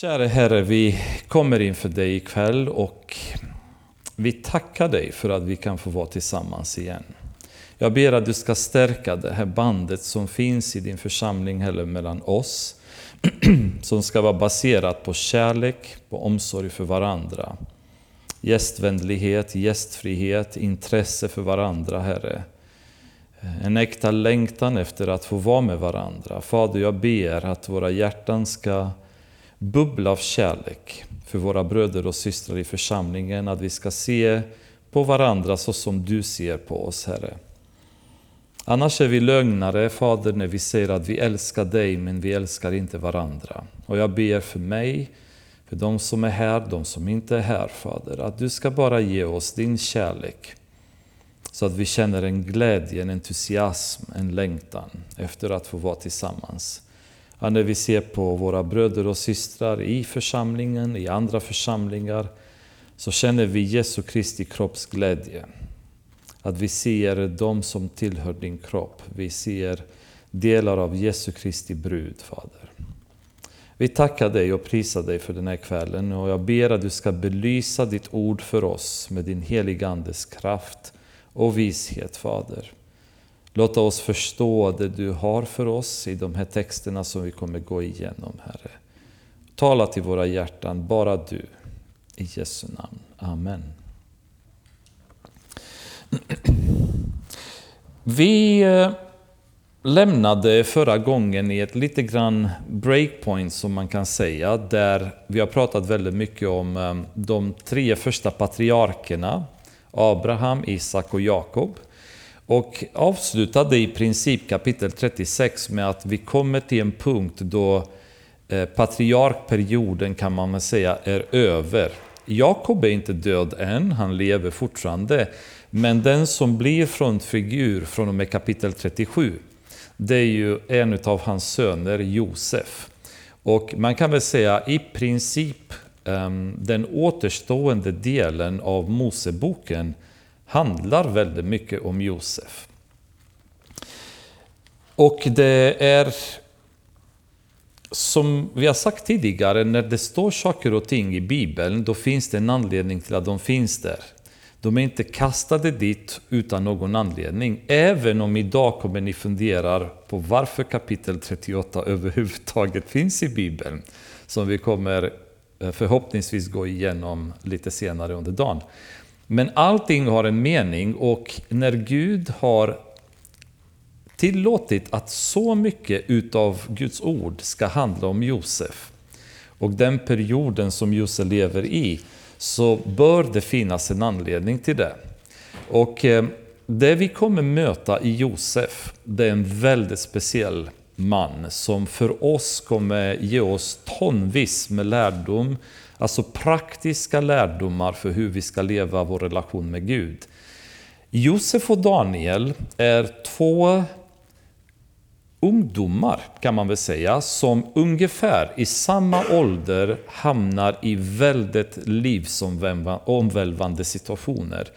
Kära Herre, vi kommer inför dig ikväll och vi tackar dig för att vi kan få vara tillsammans igen. Jag ber att du ska stärka det här bandet som finns i din församling eller mellan oss, som ska vara baserat på kärlek, på omsorg för varandra. Gästvänlighet, gästfrihet, intresse för varandra, Herre. En äkta längtan efter att få vara med varandra. Fader, jag ber att våra hjärtan ska bubbla av kärlek för våra bröder och systrar i församlingen, att vi ska se på varandra så som du ser på oss, Herre. Annars är vi lögnare, Fader, när vi säger att vi älskar dig, men vi älskar inte varandra. Och jag ber för mig, för de som är här, de som inte är här, Fader, att du ska bara ge oss din kärlek. Så att vi känner en glädje, en entusiasm, en längtan efter att få vara tillsammans. Ja, när vi ser på våra bröder och systrar i församlingen, i andra församlingar, så känner vi Jesu Kristi kropps glädje. Att vi ser dem som tillhör din kropp. Vi ser delar av Jesu Kristi brud, Fader. Vi tackar dig och prisar dig för den här kvällen och jag ber att du ska belysa ditt ord för oss med din heliga Andes kraft och vishet, Fader. Låt oss förstå det du har för oss i de här texterna som vi kommer gå igenom, Herre. Tala till våra hjärtan, bara du. I Jesu namn. Amen. Vi eh, lämnade förra gången i ett lite grann breakpoint som man kan säga, där vi har pratat väldigt mycket om eh, de tre första patriarkerna, Abraham, Isak och Jakob. Och avslutade i princip kapitel 36 med att vi kommer till en punkt då eh, patriarkperioden kan man väl säga är över. Jakob är inte död än, han lever fortfarande. Men den som blir frontfigur från och med kapitel 37, det är ju en av hans söner, Josef. Och man kan väl säga i princip ehm, den återstående delen av Moseboken handlar väldigt mycket om Josef. Och det är som vi har sagt tidigare, när det står saker och ting i Bibeln, då finns det en anledning till att de finns där. De är inte kastade dit utan någon anledning. Även om idag kommer ni fundera på varför kapitel 38 överhuvudtaget finns i Bibeln. Som vi kommer eh, förhoppningsvis gå igenom lite senare under dagen. Men allting har en mening och när Gud har tillåtit att så mycket utav Guds ord ska handla om Josef och den perioden som Josef lever i, så bör det finnas en anledning till det. Och eh, det vi kommer möta i Josef, det är en väldigt speciell man som för oss kommer ge oss tonvis med lärdom Alltså praktiska lärdomar för hur vi ska leva vår relation med Gud. Josef och Daniel är två ungdomar kan man väl säga, som ungefär i samma ålder hamnar i väldigt livsomvälvande situationer.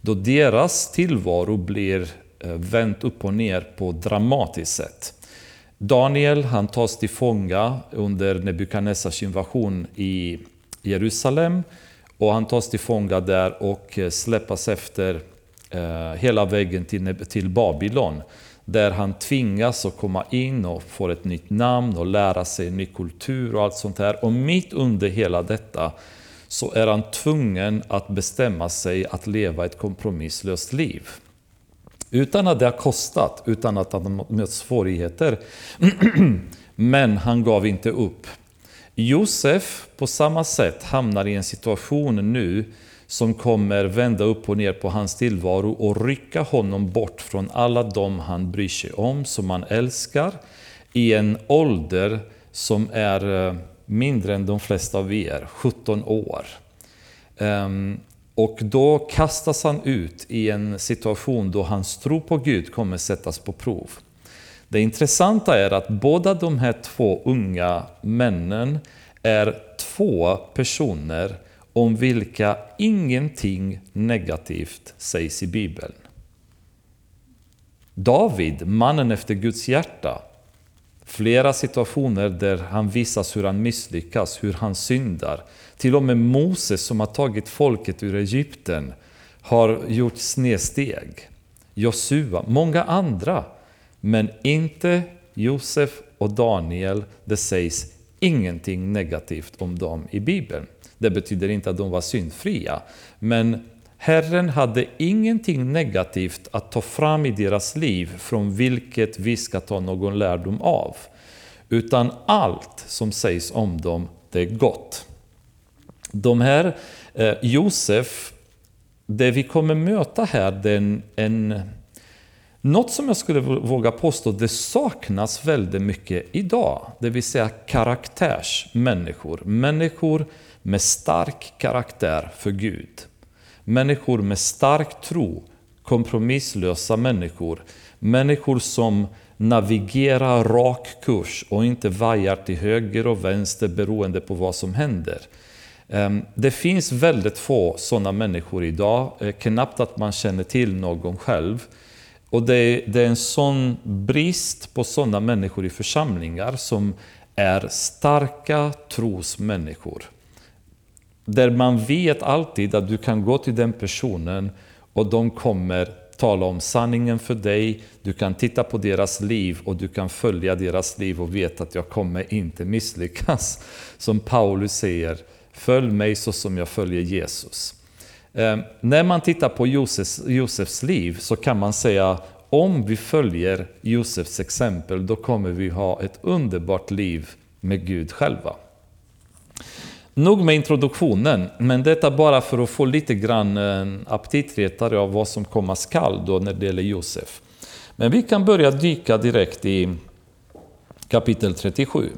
Då deras tillvaro blir eh, vänt upp och ner på ett dramatiskt sätt. Daniel han tas till fånga under Nebukadnessars invasion i Jerusalem och han tas till fånga där och eh, släppas efter eh, hela vägen till, till Babylon. Där han tvingas att komma in och får ett nytt namn och lära sig en ny kultur och allt sånt här. Och mitt under hela detta så är han tvungen att bestämma sig att leva ett kompromisslöst liv. Utan att det har kostat, utan att han mött svårigheter. Men han gav inte upp. Josef på samma sätt hamnar i en situation nu som kommer vända upp och ner på hans tillvaro och rycka honom bort från alla de han bryr sig om, som han älskar, i en ålder som är eh, mindre än de flesta av er, 17 år. Ehm, och då kastas han ut i en situation då hans tro på Gud kommer sättas på prov. Det intressanta är att båda de här två unga männen är två personer om vilka ingenting negativt sägs i Bibeln. David, mannen efter Guds hjärta, Flera situationer där han visas hur han misslyckas, hur han syndar. Till och med Moses som har tagit folket ur Egypten har gjort snedsteg. Josua, många andra. Men inte Josef och Daniel. Det sägs ingenting negativt om dem i Bibeln. Det betyder inte att de var syndfria. Men Herren hade ingenting negativt att ta fram i deras liv från vilket vi ska ta någon lärdom av. Utan allt som sägs om dem, det är gott. De här, eh, Josef, det vi kommer möta här, det är en, en, något som jag skulle våga påstå, det saknas väldigt mycket idag. Det vill säga karaktärsmänniskor. Människor med stark karaktär för Gud. Människor med stark tro, kompromisslösa människor. Människor som navigerar rak kurs och inte vajar till höger och vänster beroende på vad som händer. Ehm, det finns väldigt få sådana människor idag, eh, knappt att man känner till någon själv. Och det är, en sån brist på sådana människor i församlingar som är starka trosmänniskor. Där man vet alltid att du kan gå till den personen och de kommer tala om sanningen för dig. Du kan titta på deras liv och du kan följa deras liv och veta att jag kommer inte misslyckas. Som Paulus säger, följ mig så som jag följer Jesus. Eh, när man tittar på Josefs, Josefs liv så kan man säga om vi följer Josefs exempel då kommer vi ha ett underbart liv med Gud själva. Nog med introduktionen, men detta bara för att få lite grann en aptitretare av vad som komma skall då när det gäller Josef. Men vi kan börja dyka direkt i kapitel 37.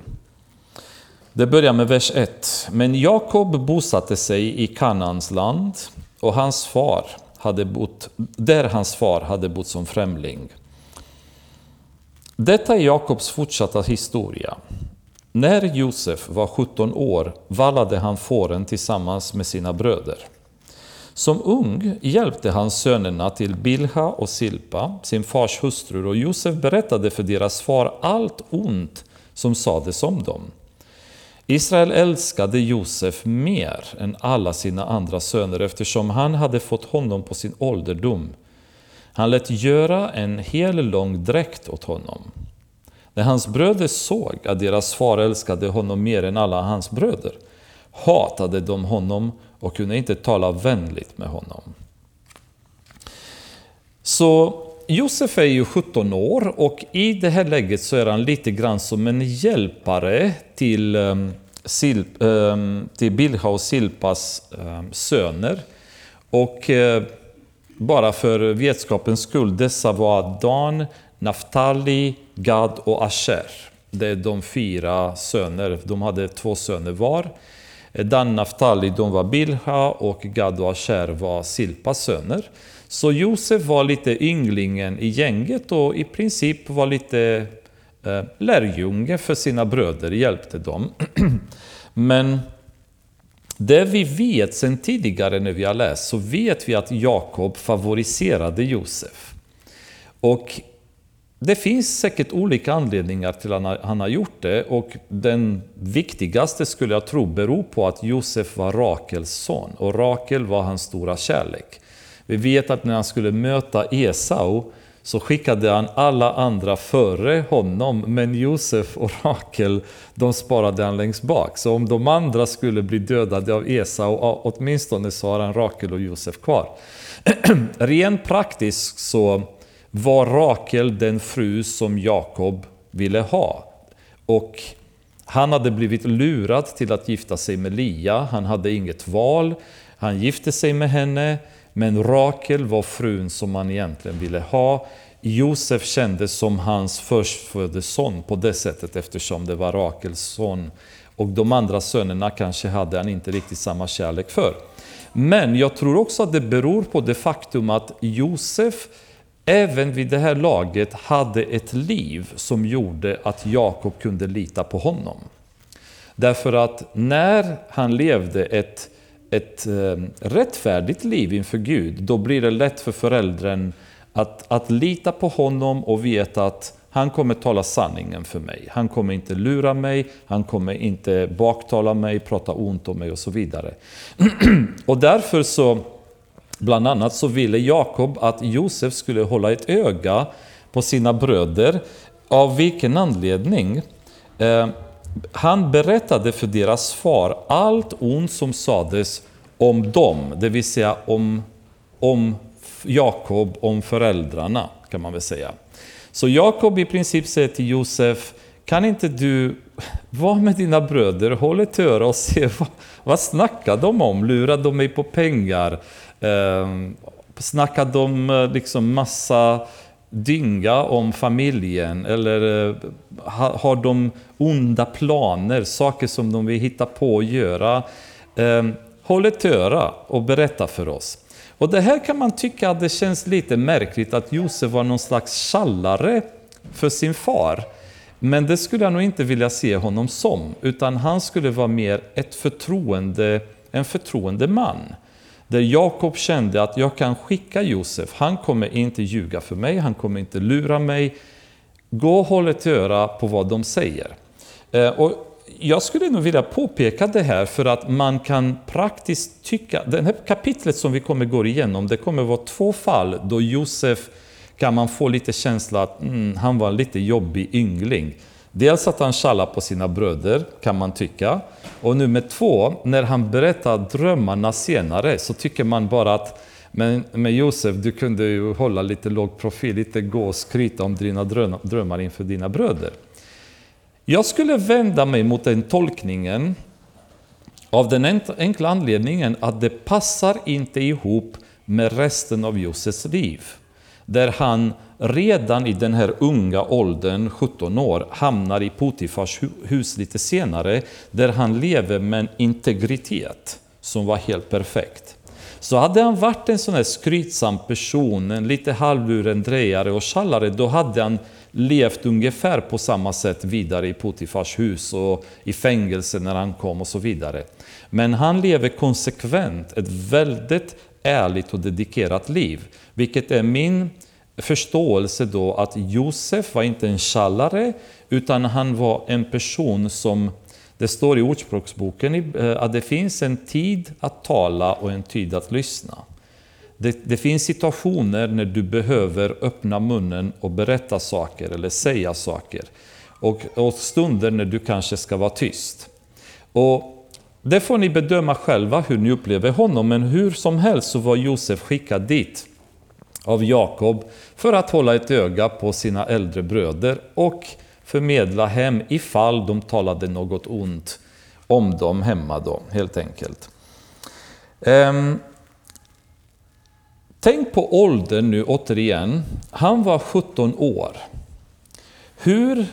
Det börjar med vers 1. Men Jakob bosatte sig i Kanans land och hans far hade bott, där hans far hade bott som främling. Detta är Jakobs fortsatta historia. När Josef var 17 år vallade han fåren tillsammans med sina bröder. Som ung hjälpte han sönerna till Bilha och Silpa, sin fars hustrur, och Josef berättade för deras far allt ont som sades om dem. Israel älskade Josef mer än alla sina andra söner eftersom han hade fått honom på sin ålderdom. Han lät göra en hel lång dräkt åt honom. När hans bröder såg att deras far älskade honom mer än alla hans bröder hatade de honom och kunde inte tala vänligt med honom. Så Josef är ju 17 år och i det här läget så är han lite grann som en hjälpare till, ehm, Sil, ehm, till Bilha och Silpas ehm, söner. Och eh, bara för vetskapens skull, dessa var Dan, Naftali, Gad och Asher. Det är de fyra söner. De hade två söner var. Dan Naftali de var Bilha och Gad och Asher var Silpas söner. Så Josef var lite ynglingen i gänget och i princip var lite Eh, lärjunge för sina bröder, hjälpte dem. Men det vi vet sedan tidigare när vi har läst så vet vi att Jakob favoriserade Josef. Och det finns säkert olika anledningar till att han har gjort det och den viktigaste skulle jag tro beror på att Josef var Rakels son och Rakel var hans stora kärlek. Vi vet att när han skulle möta Esau så skickade han alla andra före honom, men Josef och Rakel, de sparade han längst bak. Så om de andra skulle bli dödade av Esau, åtminstone så har han Rakel och Josef kvar. Rent praktiskt så var Rakel den fru som Jakob ville ha. Och han hade blivit lurad till att gifta sig med Lia, han hade inget val. Han gifte sig med henne, men Rakel var frun som man egentligen ville ha. Josef kändes som hans förstfödde son på det sättet eftersom det var Rakels son. Och de andra sönerna kanske hade han inte riktigt samma kärlek för. Men jag tror också att det beror på det faktum att Josef även vid det här laget hade ett liv som gjorde att Jakob kunde lita på honom. Därför att när han levde ett, ett eh, rättfärdigt liv inför Gud, då blir det lätt för föräldern Att, att lita på honom och veta att han kommer tala sanningen för mig. Han kommer inte lura mig, han kommer inte baktala mig, prata ont om mig och så vidare. och därför så, bland annat så ville Jakob att Josef skulle hålla ett öga på sina bröder. Av vilken anledning? Eh, han berättade för deras far allt ont som sades om dem, det vill säga om, om Jakob, om föräldrarna kan man väl säga. Så Jakob i princip säger till Josef, kan inte du vara med dina bröder, håll ett öra och se vad, vad snackar de om? Lurar de mig på pengar? Eh, snackar de eh, liksom massa dynga om familjen? Eller eh, har de onda planer, saker som de vill hitta på att göra? Ehm, håll ett öra och berätta för oss. Och det här kan man tycka att det känns lite märkligt att Josef var någon slags kallare för sin far. Men det skulle jag nog inte vilja se honom som, utan han skulle vara mer ett förtroende, en förtroende man. Där Jakob kände att jag kan skicka Josef, han kommer inte ljuga för mig, han kommer inte lura mig. Gå och håll ett öra på vad de säger. Eh, och jag skulle nog vilja påpeka det här för att man kan praktiskt tycka, det här kapitlet som vi kommer gå igenom, det kommer vara två fall då Josef kan man få lite känsla att mm, han var en lite jobbig yngling. Dels att han tjallar på sina bröder, kan man tycka. Och nummer två, när han berättar drömmarna senare så tycker man bara att men, men Josef, du kunde ju hålla lite låg profil, lite gå och skryta om dina drömmar inför dina bröder. Jag skulle vända mig mot den tolkningen av den enkla anledningen att det passar inte ihop med resten av Josefs liv. Där han redan i den här unga åldern, 17 år, hamnar i Potifars hus lite senare, där han lever med en integritet som var helt perfekt. Så hade han varit en sån här skrytsam person, en lite halvlurendrejare och tjallare, då hade han levt ungefär på samma sätt vidare i Potifars hus och i fängelse när han kom och så vidare. Men han lever konsekvent ett väldigt ärligt och dedikerat liv, vilket är min förståelse då att Josef var inte en tjallare, utan han var en person som det står i Ordspråksboken eh, att det finns en tid att tala och en tid att lyssna. Det, det, finns situationer när du behöver öppna munnen och berätta saker eller säga saker. Och, och stunder när du kanske ska vara tyst. Och det får ni bedöma själva hur ni upplever honom, men hur som helst så var Josef skickad dit av Jakob för att hålla ett öga på sina äldre bröder och förmedla hem ifall de talade något ont om dem hemma då, helt enkelt. Ehm. Tänk på åldern nu återigen. Han var 17 år. Hur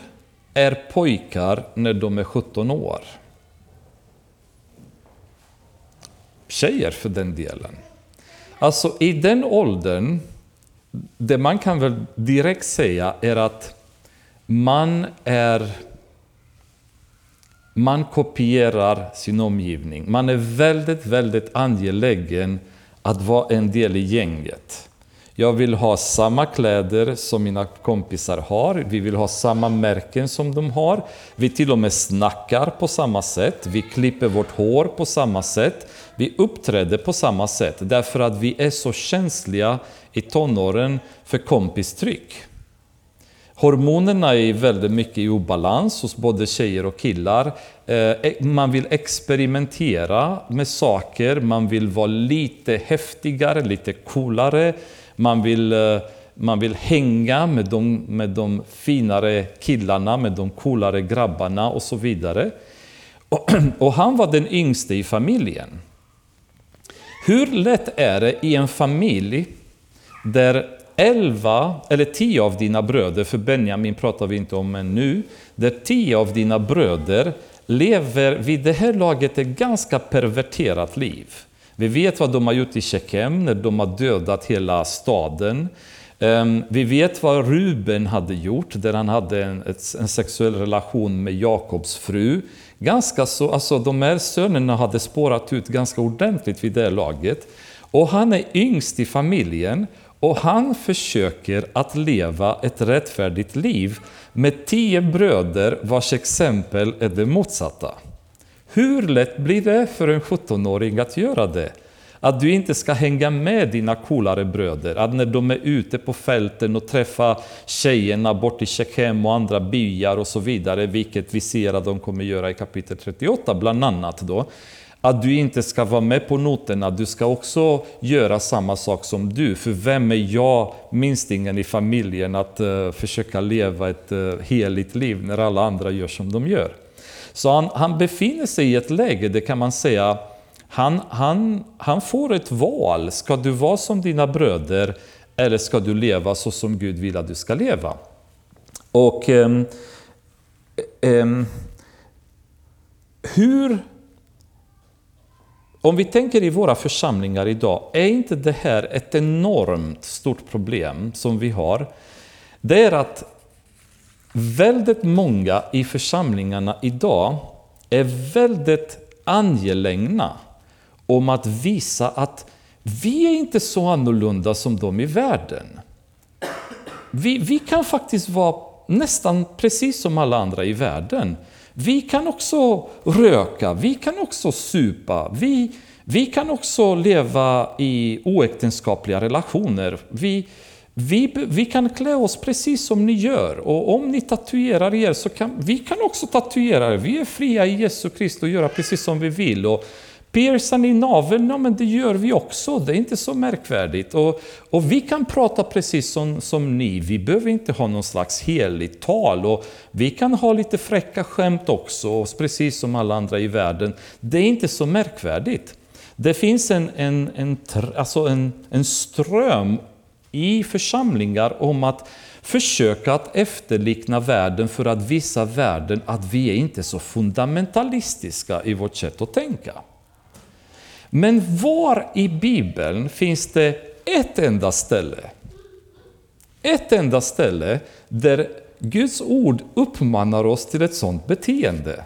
är pojkar när de är 17 år? Tjejer för den delen. Alltså i den åldern, det man kan väl direkt säga är att man är man kopierar sin omgivning. Man är väldigt, väldigt angelägen att vara en del i gänget. Jag vill ha samma kläder som mina kompisar har, vi vill ha samma märken som de har. Vi till och med snackar på samma sätt, vi klipper vårt hår på samma sätt, vi uppträder på samma sätt därför att vi är så känsliga i tonåren för kompistryck. Hormonerna är väldigt mycket i obalans hos både tjejer och killar. Eh, e- man vill experimentera med saker, man vill vara lite häftigare, lite coolare. Man vill, eh, man vill hänga med de, med de finare killarna, med de coolare grabbarna och så vidare. Och, och han var den yngste i familjen. Hur lätt är det i en familj där elva eller tio av dina bröder, för Benjamin pratar vi inte om ännu, där tio av dina bröder lever vid det här laget ett ganska perverterat liv. Vi vet vad de har gjort i Shekem när de har dödat hela staden. Ehm, vi vet vad Ruben hade gjort, där han hade en, en sexuell relation med Jakobs fru. Ganska så, alltså de här sönerna hade spårat ut ganska ordentligt vid det laget. Och han är yngst i familjen och han försöker att leva ett rättfärdigt liv med tio bröder vars exempel är det motsatta. Hur lätt blir det för en 17-åring att göra det? Att du inte ska hänga med dina coolare bröder, att när de är ute på fälten och träffar tjejerna bort i Shechem och andra byar och så vidare, vilket vi ser att de kommer göra i kapitel 38 bland annat då, att du inte ska vara med på noterna, du ska också göra samma sak som du. För vem är jag, minstingen i familjen, att uh, försöka leva ett uh, heligt liv när alla andra gör som de gör? Så han, han befinner sig i ett läge det kan man säga, han, han, han får ett val. Ska du vara som dina bröder eller ska du leva så som Gud vill att du ska leva? Och um, um, hur om vi tänker i våra församlingar idag, är inte det här ett enormt stort problem som vi har? Det är att väldigt många i församlingarna idag är väldigt angelägna om att visa att vi är inte så annorlunda som de i världen. Vi, vi kan faktiskt vara nästan precis som alla andra i världen. Vi kan också röka, vi kan också supa, vi, vi kan också leva i oäktenskapliga relationer. Vi, vi, vi kan klä oss precis som ni gör och om ni tatuerar er så kan vi kan också tatuera er. Vi är fria i Jesu Kristus och göra precis som vi vill. Och Piercan i naveln, ja, men det gör vi också, det är inte så märkvärdigt. Och, och vi kan prata precis som, som ni, vi behöver inte ha någon slags heligt tal. Och vi kan ha lite fräcka skämt också, precis som alla andra i världen. Det är inte så märkvärdigt. Det finns en, en, en, alltså en, en ström i församlingar om att försöka att efterlikna världen för att visa världen att vi är inte så fundamentalistiska i vårt sätt att tänka. Men var i Bibeln finns det ett enda ställe, ett enda ställe där Guds ord uppmanar oss till ett sådant beteende?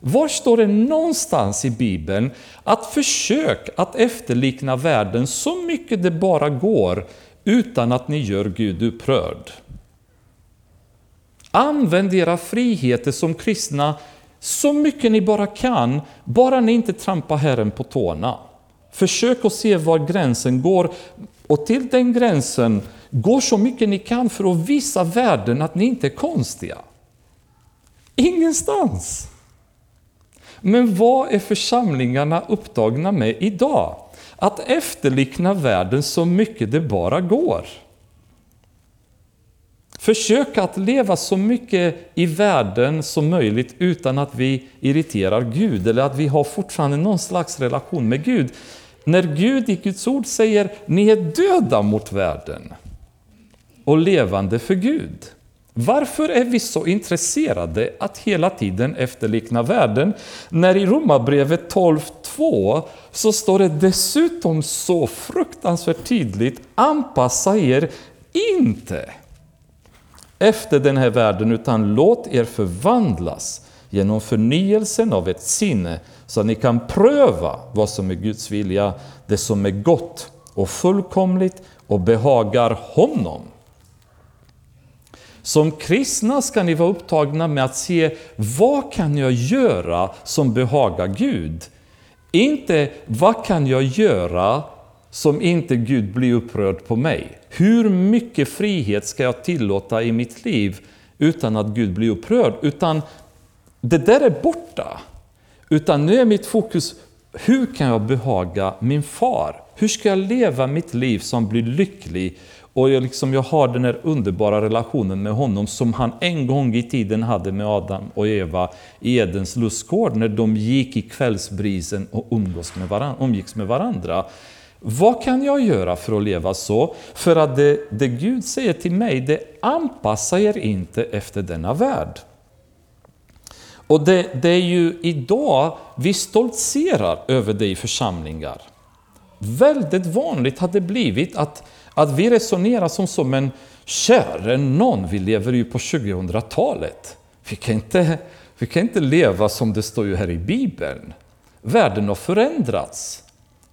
Var står det någonstans i Bibeln att försök att efterlikna världen så mycket det bara går utan att ni gör Gud upprörd? Använd era friheter som kristna så mycket ni bara kan, bara ni inte trampar Herren på tårna. Försök att se var gränsen går och till den gränsen går så mycket ni kan för att visa världen att ni inte är konstiga. Ingenstans! Men vad är församlingarna upptagna med idag? Att efterlikna världen så mycket det bara går. Försök att leva så mycket i världen som möjligt utan att vi irriterar Gud eller att vi har fortfarande någon slags relation med Gud. När Gud i Guds ord säger ni är döda mot världen och levande för Gud. Varför är vi så intresserade att hela tiden efterlikna världen? När i Romarbrevet 12.2 så står det dessutom så fruktansvärt tydligt anpassa er inte efter den här världen, utan låt er förvandlas genom förnyelsen av ett sinne, så att ni kan pröva vad som är Guds vilja, det som är gott och fullkomligt och behagar honom. Som kristna ska ni vara upptagna med att se vad kan jag göra som behagar Gud? Inte vad kan jag göra som inte Gud blir upprörd på mig? Hur mycket frihet ska jag tillåta i mitt liv utan att Gud blir upprörd? Utan det där är borta. Utan nu är mitt fokus, hur kan jag behaga min far? Hur ska jag leva mitt liv som blir lycklig? Och jag, liksom, jag har den här underbara relationen med honom som han en gång i tiden hade med Adam och Eva i Edens lustgård när de gick i kvällsbrisen och umgås med varandra, umgicks med varandra. Vad kan jag göra för att leva så? För att det, det Gud säger till mig, det anpassar er inte efter denna värld. Och det, det, är ju idag vi stoltserar över det i församlingar. Väldigt vanligt har det blivit att, att vi resonerar som, så, en käre någon, vi lever ju på 2000-talet. Vi kan, inte, vi kan inte leva som det står ju här i Bibeln. Världen har förändrats.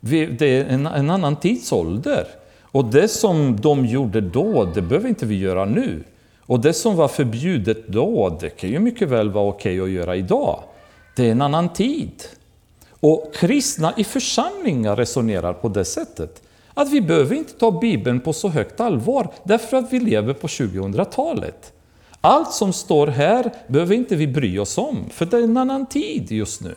Det är en, en annan tidsålder. Och det som de gjorde då, det behöver inte vi göra nu. Och det som var förbjudet då, det kan ju mycket väl vara okej att göra idag. Det är en annan tid. Och kristna i församlingar resonerar på det sättet. Att vi behöver inte ta Bibeln på så högt allvar, därför att vi lever på 2000-talet. Allt som står här behöver inte vi bry oss om, för det är en annan tid just nu.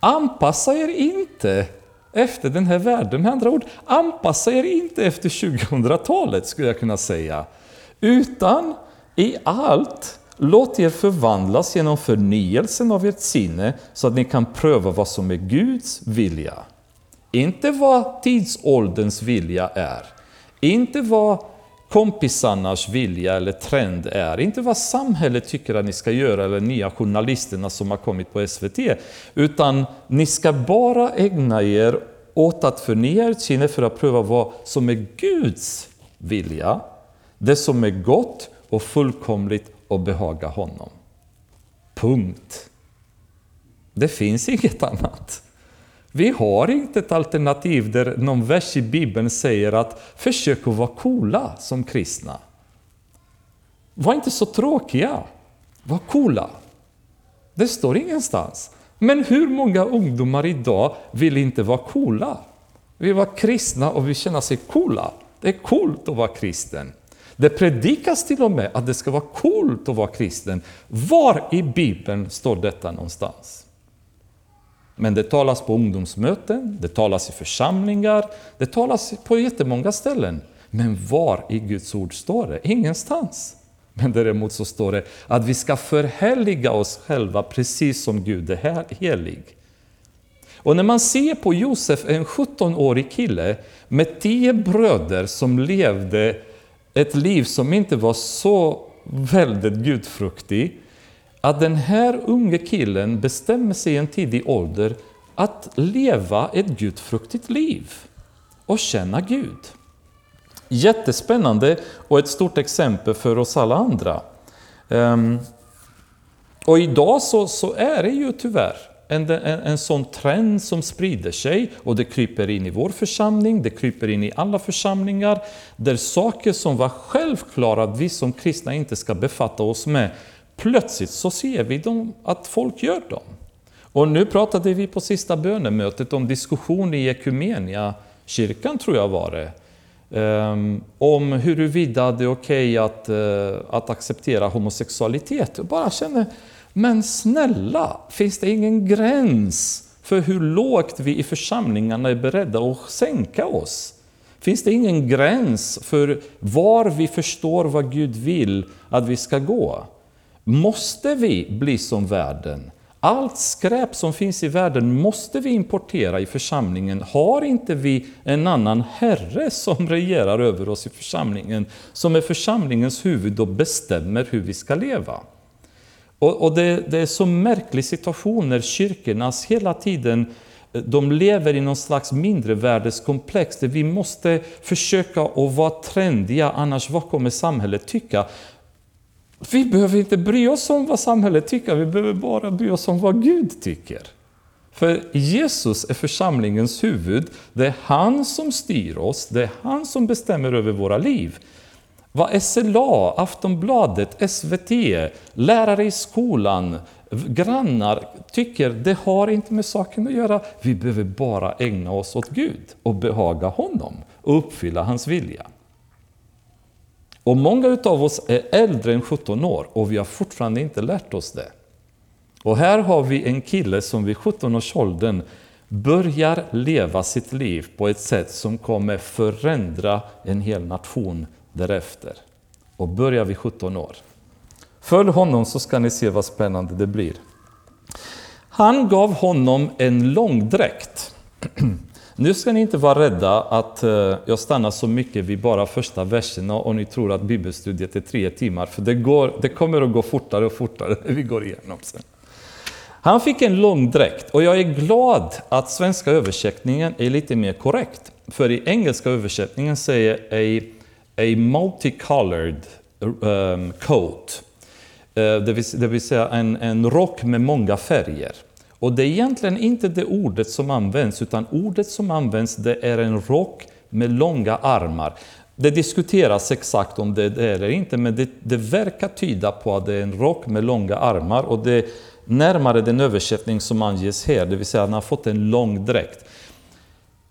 Anpassa er inte efter den här världen. Med andra ord, anpassa er inte efter 2000-talet skulle jag kunna säga. Utan i allt, låt er förvandlas genom förnyelsen av ert sinne så att ni kan pröva vad som är Guds vilja. Inte vad tidsålderns vilja är. Inte vad kompisarnas vilja eller trend är. Inte vad samhället tycker att ni ska göra eller nya journalisterna som har kommit på SVT. Utan ni ska bara ägna er åt att förnya ert sinne för att pröva vad som är Guds vilja. Det som är gott och fullkomligt och behaga honom. Punkt. Det finns inget annat. Vi har inte ett alternativ där någon vers i Bibeln säger att försök att vara coola som kristna. Var inte så tråkiga. Var coola. Det står ingenstans. Men hur många ungdomar idag vill inte vara coola? Vi vara kristna och vi känner sig coola. Det är coolt att vara kristen. Det predikas till och med att det ska vara coolt att vara kristen. Var i Bibeln står detta någonstans? Men det talas på ungdomsmöten, det talas i församlingar, det talas på jättemånga ställen. Men var i Guds ord står det? Ingenstans. Men däremot så står det att vi ska förhärliga oss själva precis som Gud är helig. Och när man ser på Josef, en 17-årig kille med tio bröder som levde ett liv som inte var så väldigt gudfruktig, att den här unge killen bestämmer sig i en tidig ålder att leva ett gudfruktigt liv och känna Gud. Jättespännande och ett stort exempel för oss alla andra. Ehm, och idag så, så, är det ju tyvärr en, en, en sån trend som sprider sig och det kryper in i vår församling, det kryper in i alla församlingar, där saker som var självklara att vi som kristna inte ska befatta oss med, plötsligt så ser vi dem, att folk gör dem. Och nu pratade vi på sista bönemötet om diskussion i Ekumenia kyrkan tror jag var det, Um, om huruvida det är okej okay att, uh, att acceptera homosexualitet. Jag bara känner, men snälla, finns det ingen gräns för hur lågt vi i församlingarna är beredda att sänka oss? Finns det ingen gräns för var vi förstår vad Gud vill att vi ska gå? Måste vi bli som världen? Allt skräp som finns i världen måste vi importera i församlingen. Har inte vi en annan herre som regerar över oss i församlingen, som är församlingens huvud och bestämmer hur vi ska leva? Och, och det, det, är så märklig situation när kyrkornas hela tiden eh, de lever i någon slags mindrevärdeskomplex där vi måste försöka att vara trendiga, annars vad kommer samhället tycka? Vi behöver inte bry oss om vad samhället tycker, vi behöver bara bry oss om vad Gud tycker. För Jesus är församlingens huvud, det är han som styr oss, det är han som bestämmer över våra liv. Vad SLA, Aftonbladet, SVT, lärare i skolan, grannar tycker, det har inte med saken att göra. Vi behöver bara ägna oss åt Gud och behaga honom och uppfylla hans vilja. Och många av oss är äldre än 17 år och vi har fortfarande inte lärt oss det. Och här har vi en kille som vid 17-årsåldern börjar leva sitt liv på ett sätt som kommer förändra en hel nation därefter. Och börjar vid 17 år. Följ honom så ska ni se vad spännande det blir. Han gav honom en långdräkt. Nu ska ni inte vara rädda att eh, jag stannar så mycket vid bara första verserna och ni tror att bibelstudiet är tre timmar, för det, går, det kommer att gå fortare och fortare när vi går igenom sen. Han fick en lång dräkt och jag är glad att svenska översättningen är lite mer korrekt. För i engelska översättningen säger a, a multicolored um, coat. Uh, det, vill, det vill säga en, en rock med många färger. Och det är egentligen inte det ordet som används, utan ordet som används det är en rock med långa armar. Det diskuteras exakt om det är det eller inte, men det, det verkar tyda på att det är en rock med långa armar och det är närmare den översättning som anges här, det vill säga att han har fått en lång dräkt.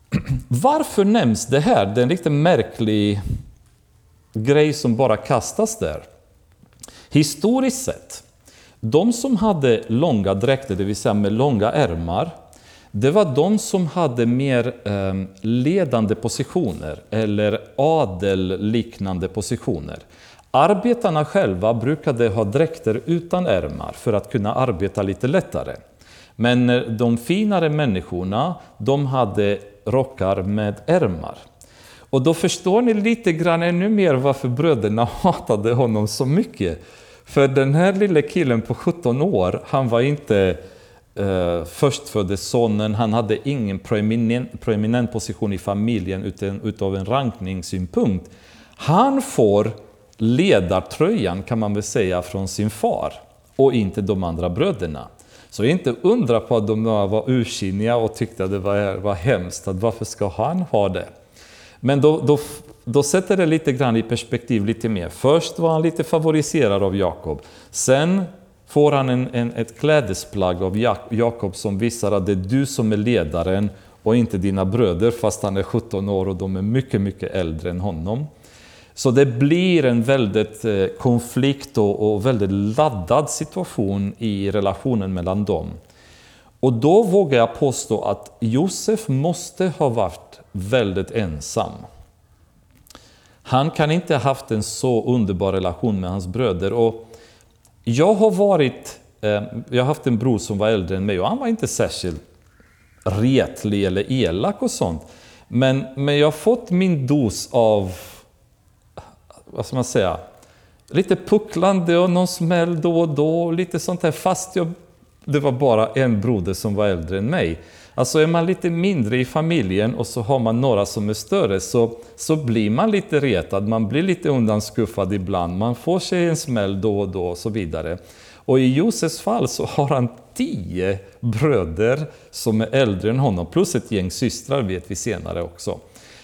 Varför nämns det här? Det är en riktigt märklig grej som bara kastas där. Historiskt sett, de som hade långa dräkter, det vill säga med långa ärmar, det var de som hade mer ehm, ledande positioner eller adelliknande positioner. Arbetarna själva brukade ha dräkter utan ärmar för att kunna arbeta lite lättare. Men eh, de finare människorna, de hade rockar med ärmar. Och då förstår ni lite grann ännu mer varför bröderna hatade honom så mycket. För den här lille killen på 17 år, han var inte eh, förstfödde sonen, han hade ingen proeminent, proeminent position i familjen utan, utav en rankningssynpunkt. Han får ledartröjan kan man väl säga från sin far och inte de andra bröderna. Så inte undra på att de var ursinniga och tyckte att det var, var hemskt, att varför ska han ha det? Men då, då, då sätter det lite grann i perspektiv lite mer. Först var han lite favoriserad av Jakob. Sen får han en, en, ett klädesplagg av Jakob som visar att det är du som är ledaren och inte dina bröder fast han är 17 år och de är mycket, mycket äldre än honom. Så det blir en väldigt eh, konflikt och, och väldigt laddad situation i relationen mellan dem. Och då vågar jag påstå att Josef måste ha varit väldigt ensam. Han kan inte ha haft en så underbar relation med hans bröder. Och jag har varit, eh, jag har haft en bror som var äldre än mig och han var inte särskilt retlig eller elak och sånt. Men, men jag har fått min dos av vad ska man säga, lite pucklande och någon smäll då och då, lite sånt här, fast jag, det var bara en broder som var äldre än mig. Alltså är man lite mindre i familjen och så har man några som är större så, så blir man lite retad, man blir lite undanskuffad ibland, man får sig en smäll då och då och så vidare. Och i Josefs fall så har han tio bröder som är äldre än honom, plus ett gäng systrar vet vi senare också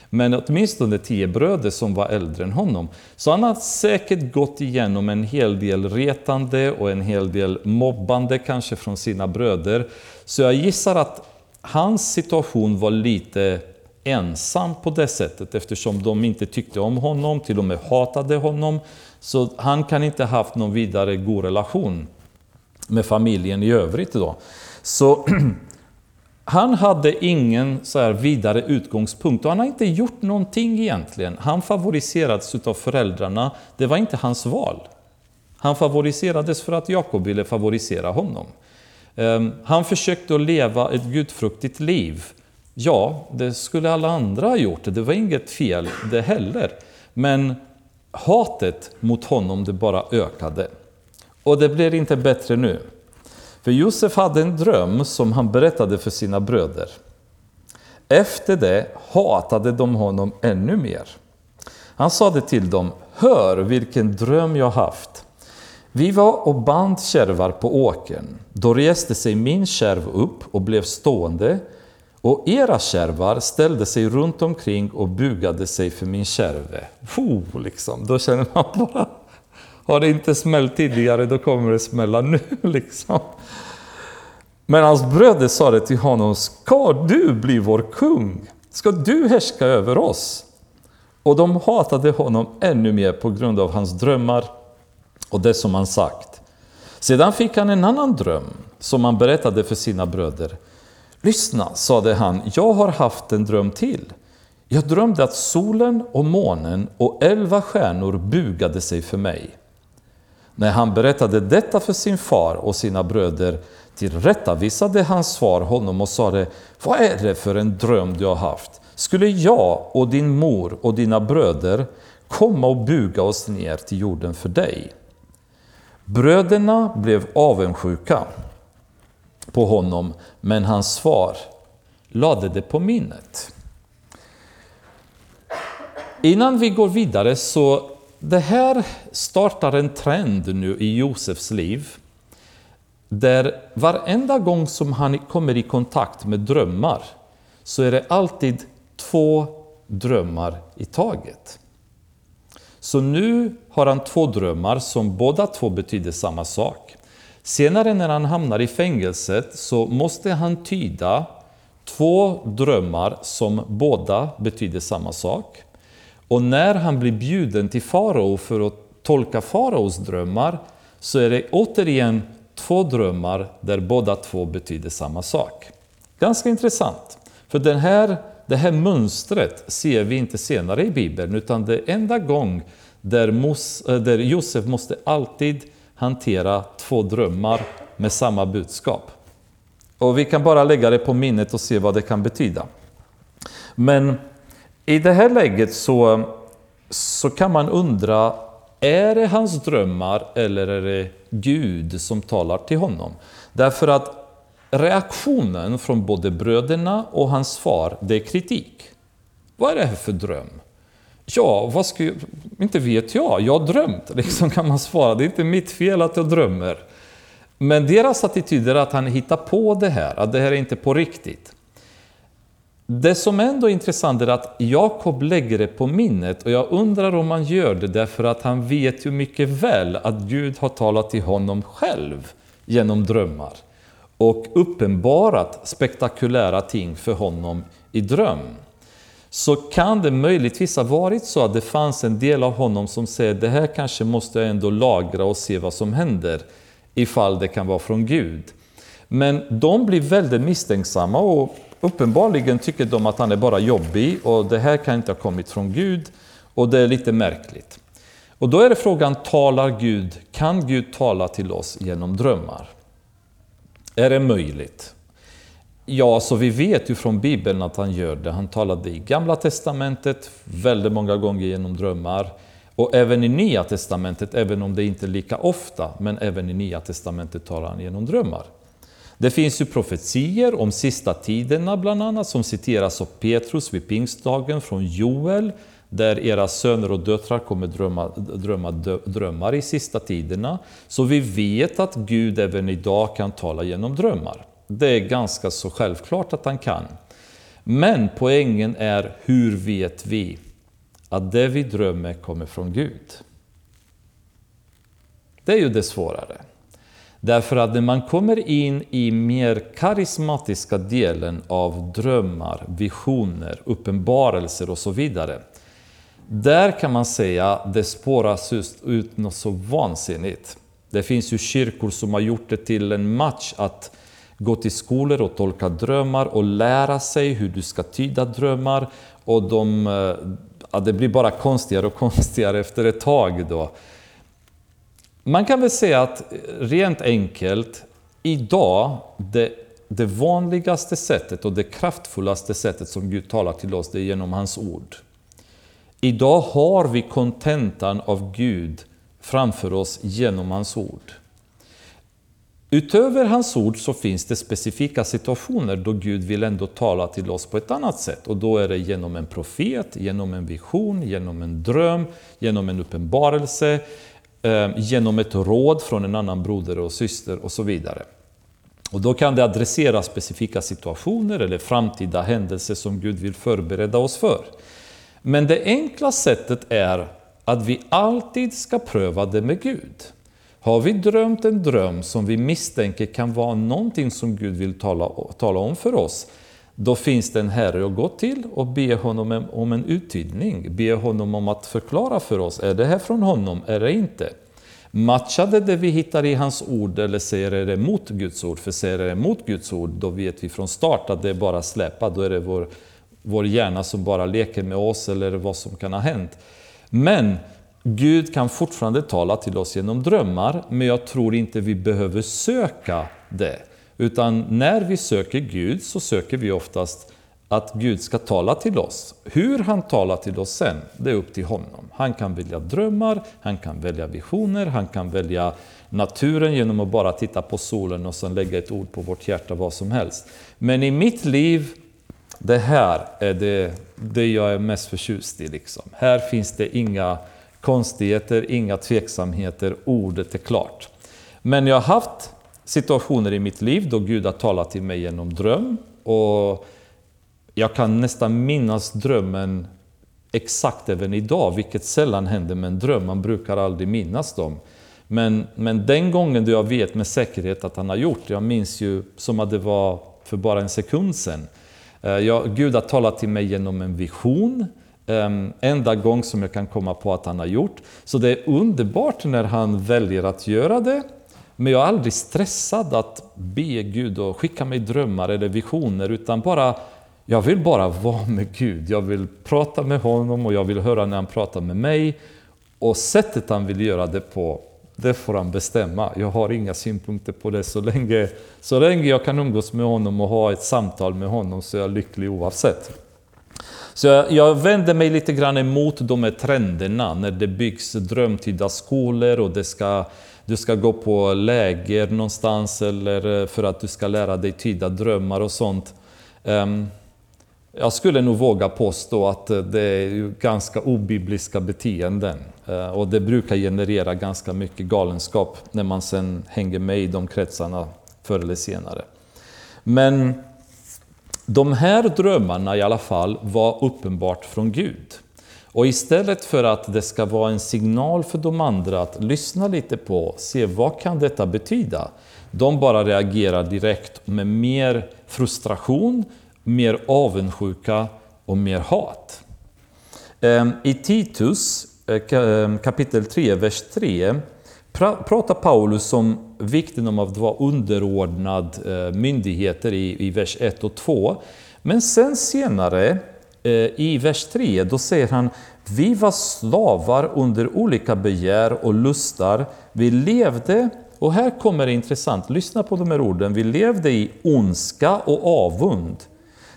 men åtminstone tio bröder som var äldre än honom. Så han har säkert gått igenom en hel del retande och en hel del mobbande kanske från sina bröder. Så jag gissar att hans situation var lite ensam på det sättet eftersom de inte tyckte om honom, till och med hatade honom. Så han kan inte ha haft någon vidare god relation med familjen i övrigt. Då. Så Han hade ingen så här vidare utgångspunkt och han har inte gjort någonting egentligen. Han favoriserades av föräldrarna, det var inte hans val. Han favoriserades för att Jakob ville favorisera honom. Ehm, han försökte att leva ett gudfruktigt liv. Ja, det skulle alla andra ha gjort, det var inget fel det heller. Men hatet mot honom det bara ökade. Och det blir inte bättre nu. För Josef hade en dröm som han berättade för sina bröder. Efter det hatade de honom ännu mer. Han sade till dem, hör vilken dröm jag haft. Vi var och band kärvar på åkern. Då reste sig min kärv upp och blev stående och era kärvar ställde sig runt omkring och bugade sig för min kärve. Puh, liksom. Då känner man bara, har det inte smällt tidigare, då kommer det smälla nu. Liksom. Men hans bröder sa det till honom, ska du bli vår kung? Ska du härska över oss? Och de hatade honom ännu mer på grund av hans drömmar och det som han sagt. Sedan fick han en annan dröm som han berättade för sina bröder. Lyssna, sade han, jag har haft en dröm till. Jag drömde att solen och månen och elva stjärnor bugade sig för mig. När han berättade detta för sin far och sina bröder tillrättavisade hans svar honom och sade Vad är det för en dröm du har haft? Skulle jag och din mor och dina bröder komma och buga oss ner till jorden för dig? Bröderna blev avundsjuka på honom, men hans svar lade det på minnet. Innan vi går vidare så det här startar en trend nu i Josefs liv. Där varenda gång som han kommer i kontakt med drömmar så är det alltid två drömmar i taget. Så nu har han två drömmar som båda två betyder samma sak. Senare när han hamnar i fängelset så måste han tyda två drömmar som båda betyder samma sak. Och när han blir bjuden till farao för att tolka faraos drömmar så är det återigen två drömmar där båda två betyder samma sak. Ganska intressant, för den här, det här mönstret ser vi inte senare i Bibeln, utan det är enda gång där, Mos, eh, där Josef måste alltid hantera två drömmar med samma budskap. Och vi kan bara lägga det på minnet och se vad det kan betyda. Men i det här läget så, så kan man undra, är det hans drömmar eller är det Gud som talar till honom? Därför att reaktionen från både bröderna och hans far, det är kritik. Vad är det här för dröm? Ja, vad ska jag, inte vet jag, jag har drömt, liksom kan man svara. Det är inte mitt fel att jag drömmer. Men deras attityd är att han hittar på det här, att det här är inte på riktigt. Det som ändå är intressant är att Jakob lägger det på minnet och jag undrar om han gör det därför att han vet ju mycket väl att Gud har talat till honom själv genom drömmar och uppenbarat spektakulära ting för honom i dröm. Så kan det möjligtvis ha varit så att det fanns en del av honom som säger det här kanske måste jag ändå lagra och se vad som händer ifall det kan vara från Gud. Men de blir väldigt misstänksamma och uppenbarligen tycker de att han är bara jobbig och det här kan inte ha kommit från Gud och det är lite märkligt. Och då är det frågan, talar Gud, kan Gud tala till oss genom drömmar? Är det möjligt? Ja, så vi vet ju från Bibeln att han gör det. Han talade i Gamla Testamentet väldigt många gånger genom drömmar. Och även i Nya Testamentet, även om det inte är lika ofta, men även i Nya Testamentet talar han genom drömmar. Det finns ju profetier om sista tiderna bland annat, som citeras av Petrus vid pingstdagen från Joel, där era söner och döttrar kommer drömma, drömma drömmar i sista tiderna. Så vi vet att Gud även idag kan tala genom drömmar. Det är ganska så självklart att han kan. Men poängen är, hur vet vi att det vi drömmer kommer från Gud? Det är ju det svårare. Därför att när man kommer in i mer karismatiska delen av drömmar, visioner, uppenbarelser och så vidare. Där kan man säga att det spåras ut något så vansinnigt. Det finns ju kyrkor som har gjort det till en match att gå till skolor och tolka drömmar och lära sig hur du ska tyda drömmar. Och de, eh, ja, det blir bara konstigare och konstigare efter ett tag. Då. Man kan väl säga att eh, rent enkelt, idag, det, det vanligaste sättet och det kraftfullaste sättet som Gud talar till oss, det är genom hans ord. Idag har vi kontentan av Gud framför oss genom hans ord. Utöver hans ord så finns det specifika situationer då Gud vill ändå tala till oss på ett annat sätt. Och då är det genom en profet, genom en vision, genom en dröm, genom en uppenbarelse, eh, genom ett råd från en annan broder och syster och så vidare. Och då kan det adressera specifika situationer eller framtida händelser som Gud vill förbereda oss för. Men det enkla sättet är att vi alltid ska pröva det med Gud. Har vi drömt en dröm som vi misstänker kan vara någonting som Gud vill tala, tala om för oss, då finns det en Herre att gå till och be honom om en uttydning. Be honom om att förklara för oss, är det här från honom, är det inte? Matchar det det vi hittar i hans ord eller säger det emot Guds ord? För säger det emot Guds ord, då vet vi från start att det är bara släppa, då är det vår, vår hjärna som bara leker med oss eller vad som kan ha hänt. Men Gud kan fortfarande tala till oss genom drömmar, men jag tror inte vi behöver söka det. Utan när vi söker Gud så söker vi oftast att Gud ska tala till oss. Hur han talar till oss sen, det är upp till honom. Han kan välja drömmar, han kan välja visioner, han kan välja naturen genom att bara titta på solen och sen lägga ett ord på vårt hjärta, vad som helst. Men i mitt liv, det här är det, det jag är mest förtjust i. Liksom. Här finns det inga konstigheter, inga tveksamheter, ordet är klart. Men jag har haft situationer i mitt liv då Gud har talat till mig genom dröm och jag kan nästan minnas drömmen exakt även idag, vilket sällan händer med en dröm. Man brukar aldrig minnas dem. Men, men den gången då jag vet med säkerhet att han har gjort jag minns ju som att det var för bara en sekund sedan. Eh, jag, Gud har talat till mig genom en vision, um, enda gång som jag kan komma på att han har gjort. Så det är underbart när han väljer att göra det. Men jag är aldrig stressad att be Gud och skicka mig drömmar eller visioner, utan bara jag vill bara vara med Gud. Jag vill prata med honom och jag vill höra när han pratar med mig. Och sättet han vill göra det på, det får han bestämma. Jag har inga synpunkter på det. Så länge, så länge jag kan umgås med honom och ha ett samtal med honom så är jag lycklig oavsett. Så jag, jag vänder mig lite grann emot de här trenderna när det byggs drömtida skolor och det ska, du ska gå på läger någonstans eller eh, för att du ska lära dig tyda drömmar och sånt. Um, jag skulle nog våga påstå att eh, det är ganska obibliska beteenden. Eh, och det brukar generera ganska mycket galenskap när man sen hänger med i de kretsarna förr eller senare. Men de här drömmarna i alla fall var uppenbart från Gud. Och istället för att det ska vara en signal för de andra att lyssna lite på, se vad kan detta betyda? De bara reagerar direkt med mer frustration, mer avundsjuka och mer hat. Ehm, I Titus eh, ehm, kapitel 3, vers 3 pratar Paulus om vikten av att vara underordnad eh, myndigheter i, vers 1 och 2. Men sen senare eh, i vers 3 då säger han Vi var slavar under olika begär och lustar. Vi levde, och här kommer det intressant, lyssna på de här orden. Vi levde i ondska och avund.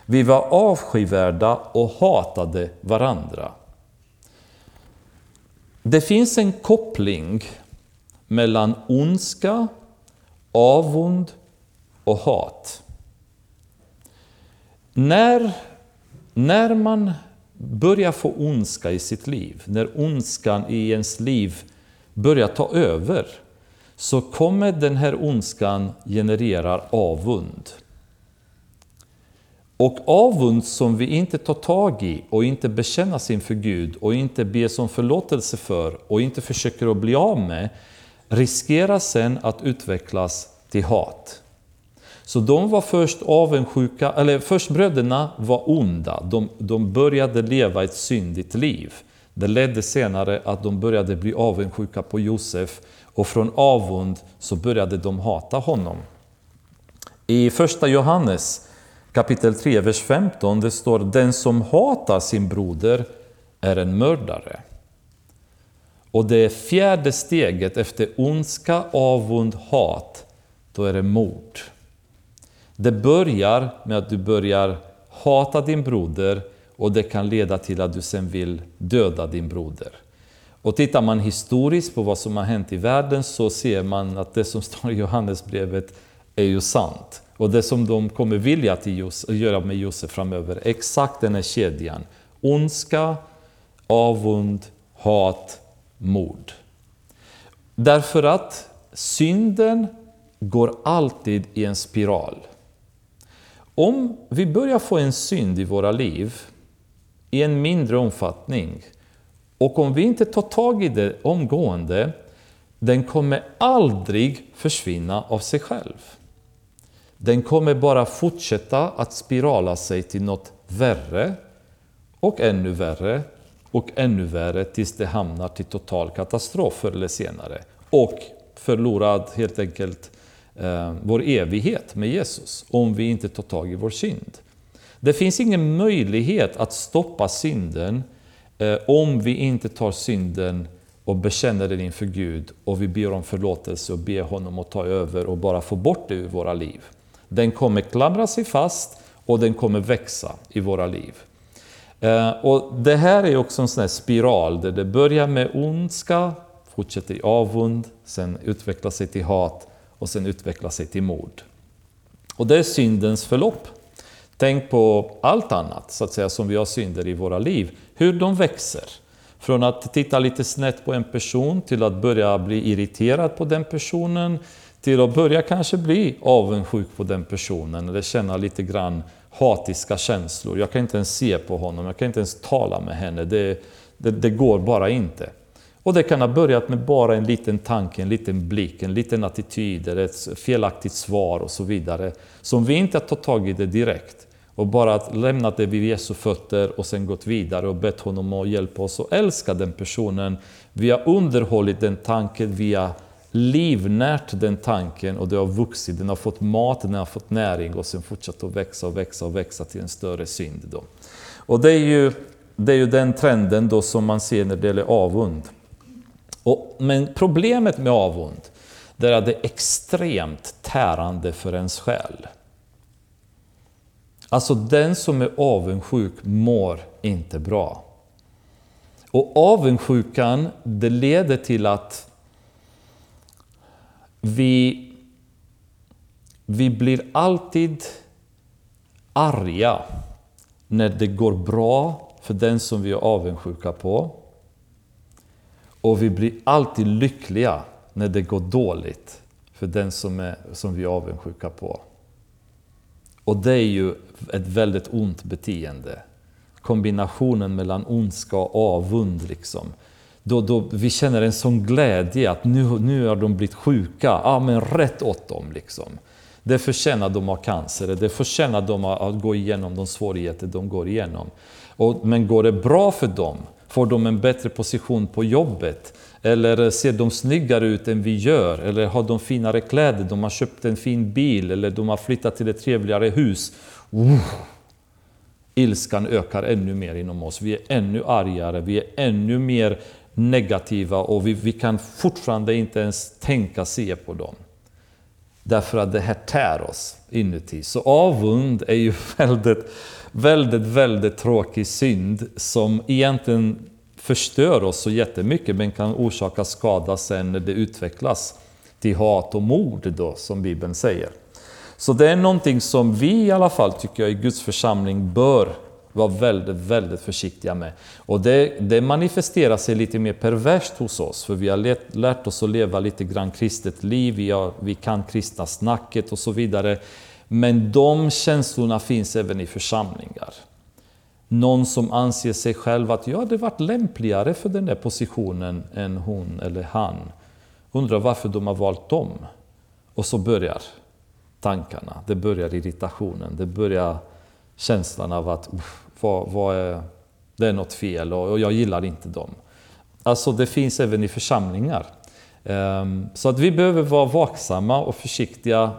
Vi var avskyvärda och hatade varandra. Det finns en koppling mellan ondska, avund och hat. När, när man börjar få ondska i sitt liv, när ondskan i ens liv börjar ta över, så kommer den här ondskan generera avund. Och avund som vi inte tar tag i och inte bekänner inför Gud och inte ber som förlåtelse för och inte försöker att bli av med, riskerar sen att utvecklas till hat. Så de var först avundsjuka, eller först bröderna var onda, de, de började leva ett syndigt liv. Det ledde senare att de började bli avundsjuka på Josef och från avund så började de hata honom. I första Johannes kapitel 3, vers 15, det står Den som hatar sin broder är en mördare. Och det fjärde steget efter ondska, avund, hat, då är det mord. Det börjar med att du börjar hata din broder och det kan leda till att du sen vill döda din broder. Och tittar man historiskt på vad som har hänt i världen så ser man att det som står i Johannesbrevet är ju sant. Och det som de kommer vilja att göra med Josef framöver, exakt den här kedjan. Ondska, avund, hat, mod. Därför att synden går alltid i en spiral. Om vi börjar få en synd i våra liv i en mindre omfattning och om vi inte tar tag i det omgående, den kommer aldrig försvinna av sig själv. Den kommer bara fortsätta att spirala sig till något värre och ännu värre och ännu värre tills det hamnar till total katastrof förr eller senare. Och förlorad helt enkelt eh, vår evighet med Jesus om vi inte tar tag i vår synd. Det finns ingen möjlighet att stoppa synden eh, om vi inte tar synden och bekänner den inför Gud och vi ber om förlåtelse och ber honom att ta över och bara få bort det ur våra liv. Den kommer klamra sig fast och den kommer växa i våra liv. Eh, och Det här är också en sån här spiral där det börjar med ondska, fortsätter i avund, sen utvecklar sig till hat och sen utvecklar sig till mord. Och det är syndens förlopp. Tänk på allt annat så att säga, som vi har synder i våra liv, hur de växer. Från att titta lite snett på en person till att börja bli irriterad på den personen, till att börja kanske bli avundsjuk på den personen eller känna lite grann hatiska känslor. Jag kan inte ens se på honom, jag kan inte ens tala med henne. Det, det, det går bara inte. Och det kan ha börjat med bara en liten tanke, en liten blick, en liten attityd eller ett felaktigt svar och så vidare. Som vi inte har tagit tag i det direkt och bara lämnat det vid Jesu fötter och sen gått vidare och bett honom att hjälpa oss att älska den personen. Vi har underhållit den tanken, vi har livnärt den tanken och det har vuxit, den har fått mat, den har fått näring och sen fortsatt att växa och växa och växa till en större synd. Då. Och det är ju, det är ju den trenden då som man ser när det gäller avund. Och, men problemet med avund, det är att det är extremt tärande för ens själ. Alltså den som är avundsjuk mår inte bra. Och avundsjukan, det leder till att vi, vi blir alltid arga när det går bra för den som vi är avundsjuka på. Och vi blir alltid lyckliga när det går dåligt för den som, är, som vi är avundsjuka på. Och det är ju ett väldigt ont beteende. Kombinationen mellan ondska och avund. Liksom. Då, då vi känner en sån glädje att nu, nu har de blivit sjuka. Ja, men rätt åt dem. Liksom. Det förtjänar de av cancer, det förtjänar de att gå igenom de svårigheter de går igenom. Och, men går det bra för dem, får de en bättre position på jobbet, eller ser de snyggare ut än vi gör? Eller har de finare kläder? De har köpt en fin bil eller de har flyttat till ett trevligare hus. Uh, ilskan ökar ännu mer inom oss. Vi är ännu argare, vi är ännu mer negativa och vi, vi kan fortfarande inte ens tänka se på dem. Därför att det här tär oss inuti. Så avund är ju väldigt, väldigt, väldigt tråkig synd som egentligen förstör oss så jättemycket men kan orsaka skada sen när det utvecklas till hat och mord då, som Bibeln säger. Så det är någonting som vi i alla fall, tycker jag, i Guds församling bör vara väldigt, väldigt försiktiga med. Och det, det manifesterar sig lite mer perverst hos oss, för vi har lärt, lärt oss att leva lite grann kristet liv, vi, har, vi kan kristna snacket och så vidare. Men de känslorna finns även i församlingar någon som anser sig själv att jag hade varit lämpligare för den där positionen än hon eller han. Undrar varför de har valt dem. Och så börjar tankarna, det börjar irritationen, det börjar känslan av att vad, vad är, det är något fel och jag gillar inte dem. Alltså det finns även i församlingar. Ehm, så att vi behöver vara vaksamma och försiktiga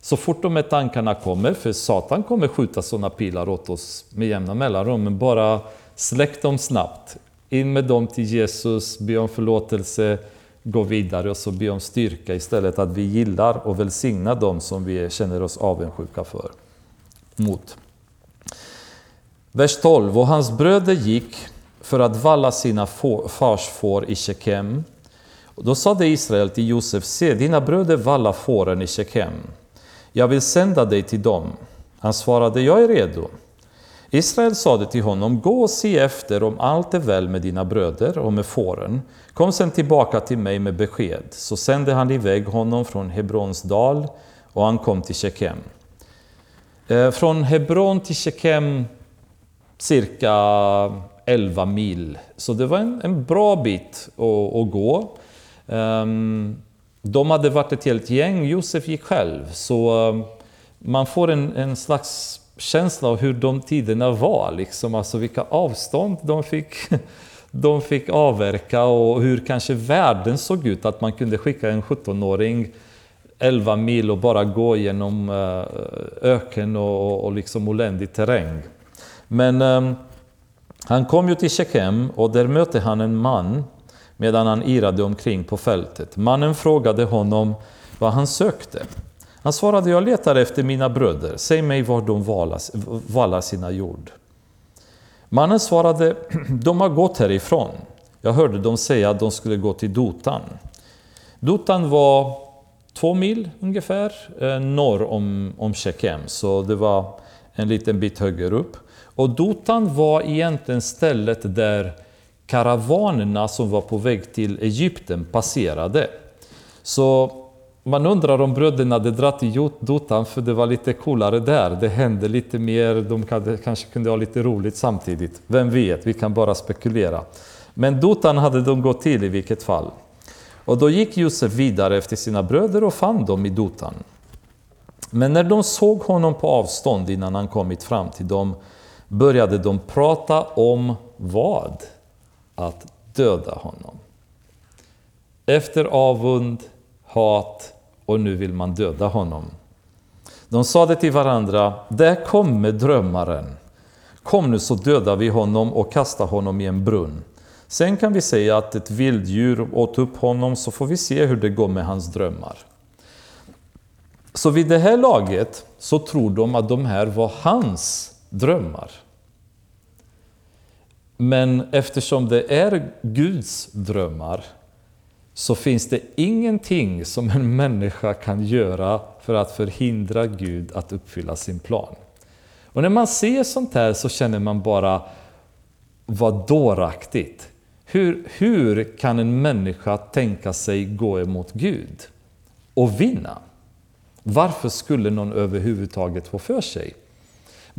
så fort de här tankarna kommer, för Satan kommer skjuta sådana pilar åt oss med jämna mellanrum, men bara släck dem snabbt. In med dem till Jesus, be om förlåtelse, gå vidare och så be om styrka istället att vi gillar och välsignar dem som vi känner oss avundsjuka för. Mot. Vers 12. Och hans bröder gick för att valla sina fars får i Shekem. Då sade Israel till Josef, se dina bröder vallar fåren i Shekem. Jag vill sända dig till dem. Han svarade, jag är redo. Israel sade till honom, gå och se efter om allt är väl med dina bröder och med fåren. Kom sen tillbaka till mig med besked. Så sände han iväg honom från Hebrons dal och han kom till Shekem. Eh, från Hebron till Shekem cirka 11 mil, så det var en, en bra bit att, att gå. Um, de hade varit ett helt gäng, Josef gick själv. Så um, man får en, en slags känsla av hur de tiderna var, liksom. alltså vilka avstånd de fick, de fick avverka och hur kanske världen såg ut. Att man kunde skicka en 17-åring 11 mil och bara gå genom uh, öken och, och liksom oländig terräng. Men um, han kom ju till Shekem och där mötte han en man medan han irade omkring på fältet. Mannen frågade honom vad han sökte. Han svarade, jag letar efter mina bröder. Säg mig var de vallar sina jord. Mannen svarade, de har gått härifrån. Jag hörde dem säga att de skulle gå till Dotan. Dotan var två mil ungefär eh, norr om, om Shekem, så det var en liten bit högre upp. Och Dotan var egentligen stället där karavanerna som var på väg till Egypten passerade. Så man undrar om bröderna hade dratt till Dotan för det var lite coolare där. Det hände lite mer, de kanske kunde ha lite roligt samtidigt. Vem vet, vi kan bara spekulera. Men Dotan hade de gått till i vilket fall. Och då gick Josef vidare efter sina bröder och fann dem i Dotan. Men när de såg honom på avstånd innan han kommit fram till dem började de prata om vad? Att döda honom. Efter avund, hat och nu vill man döda honom. De sade till varandra, där kommer drömmaren. Kom nu så dödar vi honom och kastar honom i en brunn. Sen kan vi säga att ett vilddjur åt upp honom så får vi se hur det går med hans drömmar. Så vid det här laget så tror de att de här var hans drömmar. Men eftersom det är Guds drömmar så finns det ingenting som en människa kan göra för att förhindra Gud att uppfylla sin plan. Och när man ser sånt här så känner man bara, vad dåraktigt. Hur, hur kan en människa tänka sig gå emot Gud och vinna? Varför skulle någon överhuvudtaget få för sig?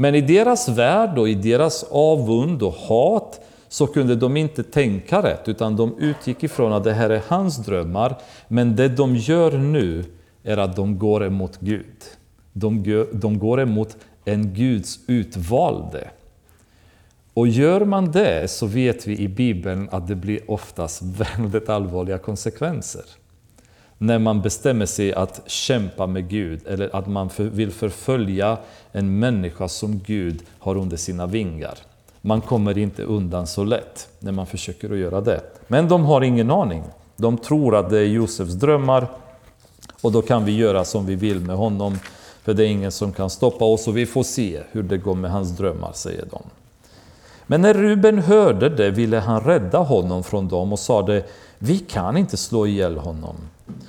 Men i deras värld och i deras avund och hat så kunde de inte tänka rätt, utan de utgick ifrån att det här är hans drömmar. Men det de gör nu är att de går emot Gud. De, de går emot en Guds utvalde. Och gör man det så vet vi i Bibeln att det blir oftast väldigt allvarliga konsekvenser. När man bestämmer sig att kämpa med Gud eller att man vill förfölja en människa som Gud har under sina vingar. Man kommer inte undan så lätt när man försöker att göra det. Men de har ingen aning. De tror att det är Josefs drömmar och då kan vi göra som vi vill med honom. För det är ingen som kan stoppa oss och vi får se hur det går med hans drömmar, säger de. Men när Ruben hörde det ville han rädda honom från dem och sade Vi kan inte slå ihjäl honom.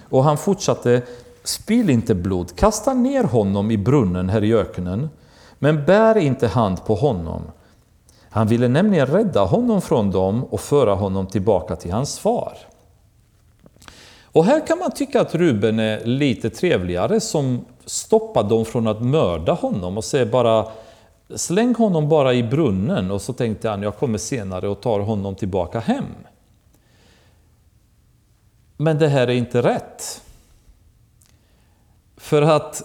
Och han fortsatte Spill inte blod, kasta ner honom i brunnen här i öknen, men bär inte hand på honom. Han ville nämligen rädda honom från dem och föra honom tillbaka till hans far. Och här kan man tycka att Ruben är lite trevligare som stoppar dem från att mörda honom och säger bara Släng honom bara i brunnen och så tänkte han jag kommer senare och tar honom tillbaka hem. Men det här är inte rätt. För att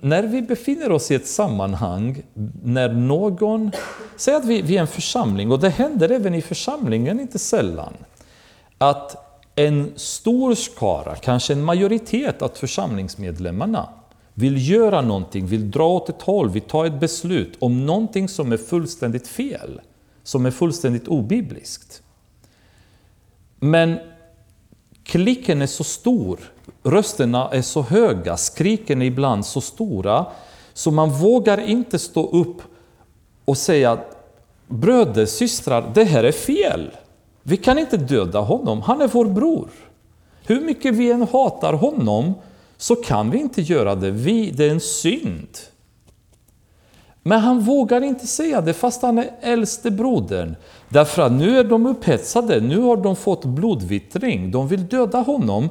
när vi befinner oss i ett sammanhang när någon, säg att vi, vi är en församling, och det händer även i församlingen inte sällan, att en stor skara, kanske en majoritet av församlingsmedlemmarna vill göra någonting, vill dra åt ett håll, vill ta ett beslut om någonting som är fullständigt fel, som är fullständigt obibliskt. Men klicken är så stor rösterna är så höga, skriken är ibland så stora, så man vågar inte stå upp och säga bröder, systrar, det här är fel. Vi kan inte döda honom, han är vår bror. Hur mycket vi än hatar honom så kan vi inte göra det, vi, det är en synd. Men han vågar inte säga det fast han är äldste brodern. Därför att nu är de upphetsade, nu har de fått blodvittring, de vill döda honom.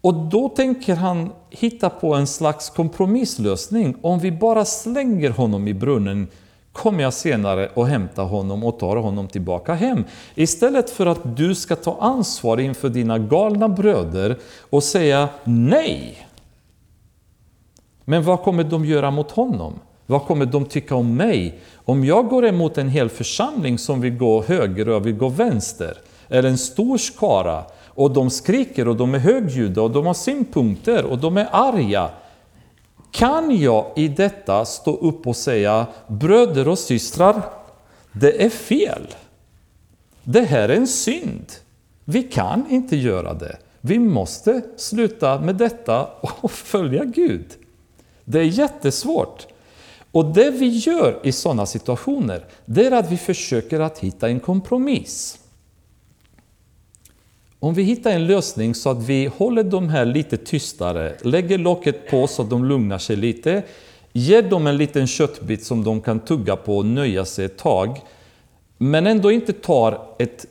Och då tänker han hitta på en slags kompromisslösning. Om vi bara slänger honom i brunnen kommer jag senare och hämtar honom och tar honom tillbaka hem. Istället för att du ska ta ansvar inför dina galna bröder och säga nej. Men vad kommer de göra mot honom? Vad kommer de tycka om mig? Om jag går emot en hel församling som vill gå höger och jag vill gå vänster, eller en stor skara, och de skriker och de är högljudda och de har synpunkter och de är arga. Kan jag i detta stå upp och säga bröder och systrar, det är fel. Det här är en synd. Vi kan inte göra det. Vi måste sluta med detta och följa Gud. Det är jättesvårt. Och det vi gör i sådana situationer, det är att vi försöker att hitta en kompromiss. Om vi hittar en lösning så att vi håller de här lite tystare, lägger locket på så att de lugnar sig lite, ger dem en liten köttbit som de kan tugga på och nöja sig ett tag, men ändå inte tar ett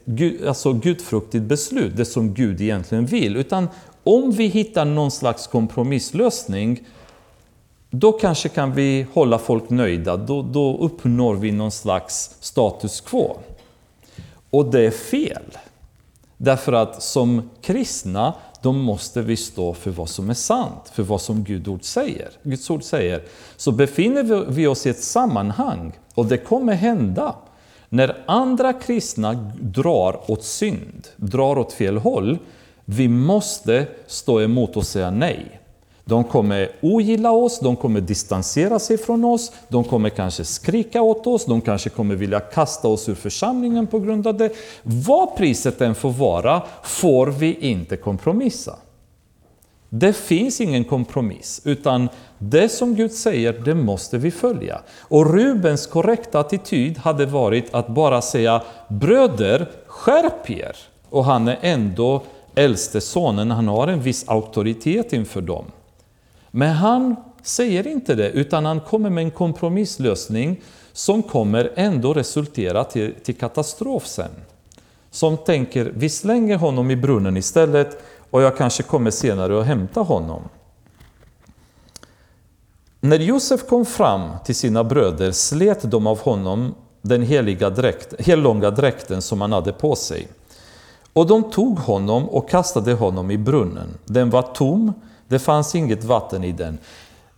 alltså gudfruktigt beslut, det som Gud egentligen vill, utan om vi hittar någon slags kompromisslösning, då kanske kan vi hålla folk nöjda. Då, då uppnår vi någon slags status quo. Och det är fel. Därför att som kristna, då måste vi stå för vad som är sant, för vad som Guds ord säger, Guds ord säger. Så befinner vi oss i ett sammanhang, och det kommer hända, när andra kristna drar åt synd, drar åt fel håll, vi måste stå emot och säga nej. De kommer ogilla oss, de kommer distansera sig från oss, de kommer kanske skrika åt oss, de kanske kommer vilja kasta oss ur församlingen på grund av det. Vad priset än får vara, får vi inte kompromissa. Det finns ingen kompromiss, utan det som Gud säger, det måste vi följa. Och Rubens korrekta attityd hade varit att bara säga ”bröder, skärp er”. Och han är ändå äldste sonen, han har en viss auktoritet inför dem. Men han säger inte det, utan han kommer med en kompromisslösning som kommer ändå resultera till, till katastrof sen. Som tänker, vi slänger honom i brunnen istället och jag kanske kommer senare och hämta honom. När Josef kom fram till sina bröder slet de av honom den heliga dräkt, hellånga dräkten som han hade på sig. Och de tog honom och kastade honom i brunnen. Den var tom, det fanns inget vatten i den.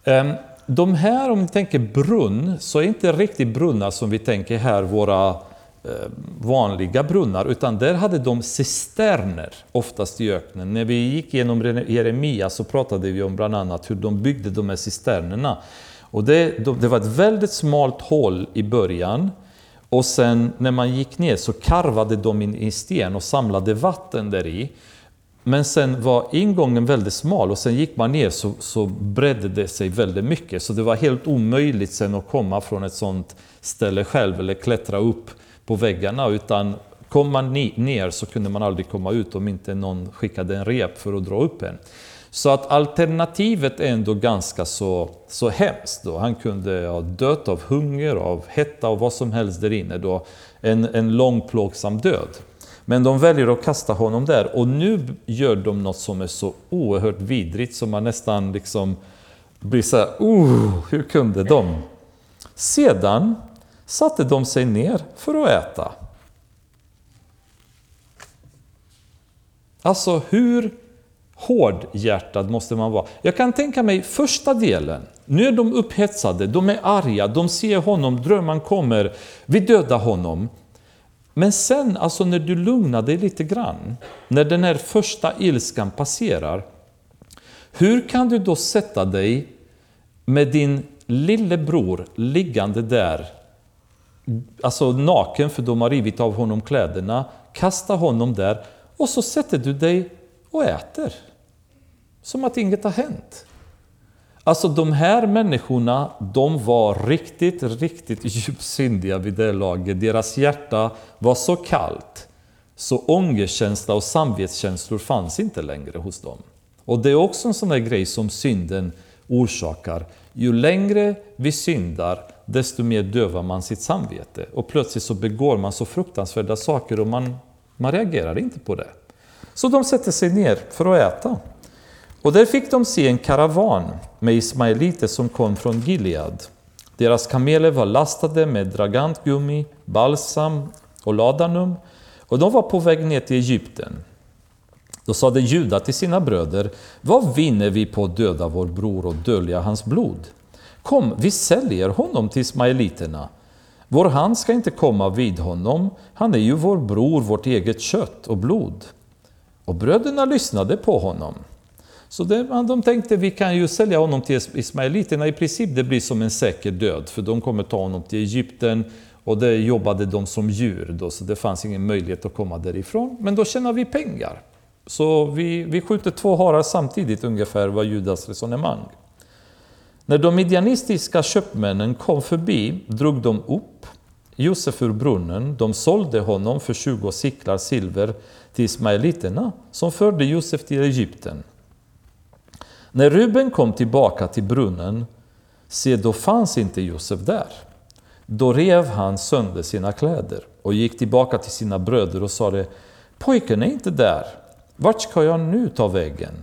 Ehm, de här, om ni tänker brunn, så är inte riktigt brunnar som vi tänker här, våra ehm, vanliga brunnar, utan där hade de cisterner, oftast i öknen. När vi gick igenom Jeremia så pratade vi om bland annat hur de byggde de här cisternerna. Och det, det var ett väldigt smalt hål i början, och sen när man gick ner så karvade de in i sten och samlade vatten där i. Men sen var ingången väldigt smal och sen gick man ner så, så bredde det sig väldigt mycket. Så det var helt omöjligt sen att komma från ett sånt ställe själv eller klättra upp på väggarna. Utan kom man ner så kunde man aldrig komma ut om inte någon skickade en rep för att dra upp en. Så att alternativet är ändå ganska så, så hemskt. Då. Han kunde ha dött av hunger, av hetta och vad som helst där inne. Då. En, en lång plågsam död. Men de väljer att kasta honom där och nu gör de något som är så oerhört vidrigt som man nästan liksom blir så här, oh, hur kunde de? Sedan satte de sig ner för att äta. Alltså hur hårdhjärtad måste man vara? Jag kan tänka mig första delen, nu är de upphetsade, de är arga, de ser honom, drömmen kommer, vi dödar honom. Men sen, alltså när du lugnar dig lite grann, när den här första ilskan passerar, hur kan du då sätta dig med din lillebror liggande där, alltså naken för de har rivit av honom kläderna, kasta honom där och så sätter du dig och äter. Som att inget har hänt. Alltså de här människorna, de var riktigt, riktigt djupsyndiga vid det laget. Deras hjärta var så kallt, så ångerkänsla och samvetskänslor fanns inte längre hos dem. Och det är också en sån där grej som synden orsakar. Ju längre vi syndar, desto mer dövar man sitt samvete. Och plötsligt så begår man så fruktansvärda saker och man, man reagerar inte på det. Så de sätter sig ner för att äta. Och där fick de se en karavan med ismaeliter som kom från Gilead. Deras kameler var lastade med dragantgummi, balsam och ladanum och de var på väg ner till Egypten. Då sade Juda till sina bröder, vad vinner vi på att döda vår bror och dölja hans blod? Kom, vi säljer honom till ismaeliterna. Vår hand ska inte komma vid honom, han är ju vår bror, vårt eget kött och blod. Och bröderna lyssnade på honom. Så det, de tänkte vi kan ju sälja honom till ismaeliterna. I princip det blir som en säker död, för de kommer ta honom till Egypten och där jobbade de som djur, då, så det fanns ingen möjlighet att komma därifrån. Men då tjänar vi pengar. Så vi, vi skjuter två harar samtidigt, ungefär var Judas resonemang. När de midjanistiska köpmännen kom förbi drog de upp Josef ur brunnen, de sålde honom för 20 siklar silver till ismaeliterna som förde Josef till Egypten. När Ruben kom tillbaka till brunnen, se då fanns inte Josef där. Då rev han sönder sina kläder och gick tillbaka till sina bröder och sade Pojken är inte där, vart ska jag nu ta vägen?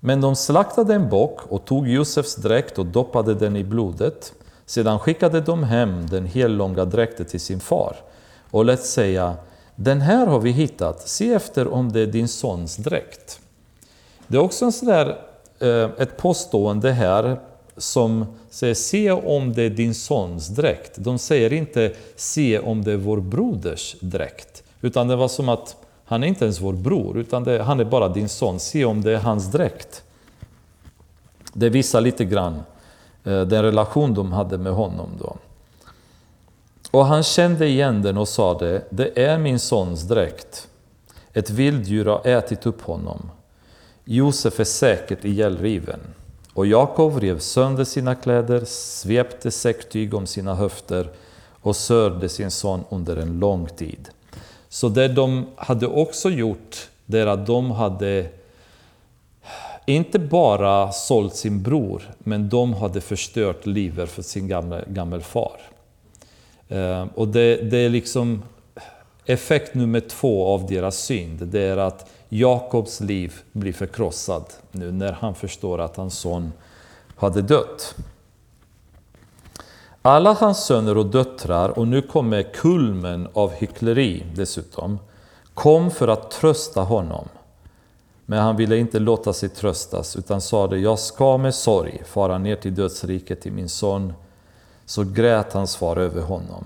Men de slaktade en bock och tog Josefs dräkt och doppade den i blodet. Sedan skickade de hem den hellånga dräkten till sin far och lät säga Den här har vi hittat, se efter om det är din sons dräkt. Det är också en sån där, eh, ett påstående här som säger se om det är din sons dräkt. De säger inte se om det är vår broders dräkt. Utan det var som att han är inte ens vår bror, utan det, han är bara din son. Se om det är hans dräkt. Det visar lite grann eh, den relation de hade med honom då. Och han kände igen den och sade, det är min sons dräkt. Ett vilddjur har ätit upp honom. Josef är säkert ihjälriven. Och Jakob rev sönder sina kläder, svepte säcktyg om sina höfter och sörjde sin son under en lång tid. Så det de hade också gjort, det är att de hade inte bara sålt sin bror, men de hade förstört livet för sin gamla, gamla far. Eh, och det, det är liksom effekt nummer två av deras synd, det är att Jakobs liv blir förkrossad nu när han förstår att hans son hade dött. Alla hans söner och döttrar, och nu kommer kulmen av hyckleri dessutom, kom för att trösta honom. Men han ville inte låta sig tröstas utan sade, jag ska med sorg fara ner till dödsriket till min son. Så grät hans far över honom.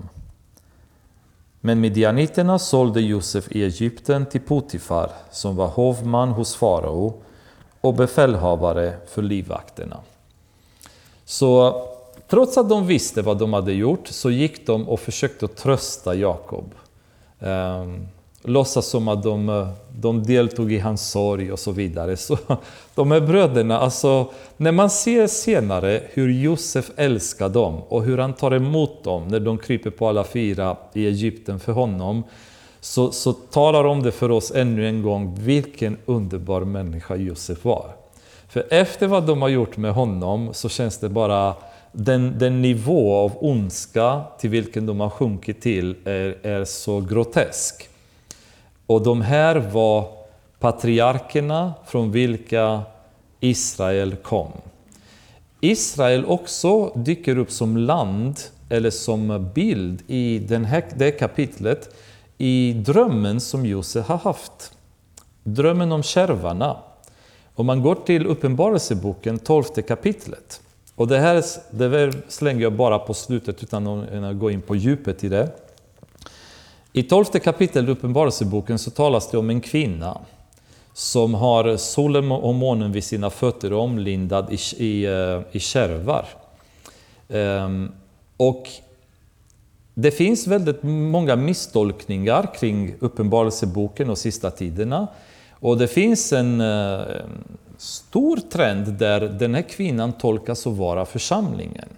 Men midjaniterna sålde Josef i Egypten till Potifar, som var hovman hos farao och befälhavare för livvakterna. Så trots att de visste vad de hade gjort så gick de och försökte trösta Jakob. Ehm, Låtsas som att de, eh, de deltog i hans sorg och så vidare. Så de här bröderna, alltså när man ser senare hur Josef älskar dem och hur han tar emot dem när de kryper på alla fyra i Egypten för honom, så, så talar om det för oss ännu en gång vilken underbar människa Josef var. För efter vad de har gjort med honom så känns det bara den, den nivå av ondska till vilken de har sjunkit till är, är så grotesk. Och de här var patriarkerna från vilka Israel kom. Israel också dyker upp som land eller som bild i den här, det kapitlet i drömmen som Josef har haft. Drömmen om kärvarna. Om man går till Uppenbarelseboken, 12 kapitlet. Och det här det slänger jag bara på slutet utan att gå in på djupet i det. I tolfte kapitlet i Uppenbarelseboken så talas det om en kvinna som har solen och månen vid sina fötter omlindad i, i, eh, i kärvar. Ehm, och det finns väldigt många misstolkningar kring Uppenbarelseboken och sista tiderna. Och det finns en eh, stor trend där den här kvinnan tolkas att vara församlingen.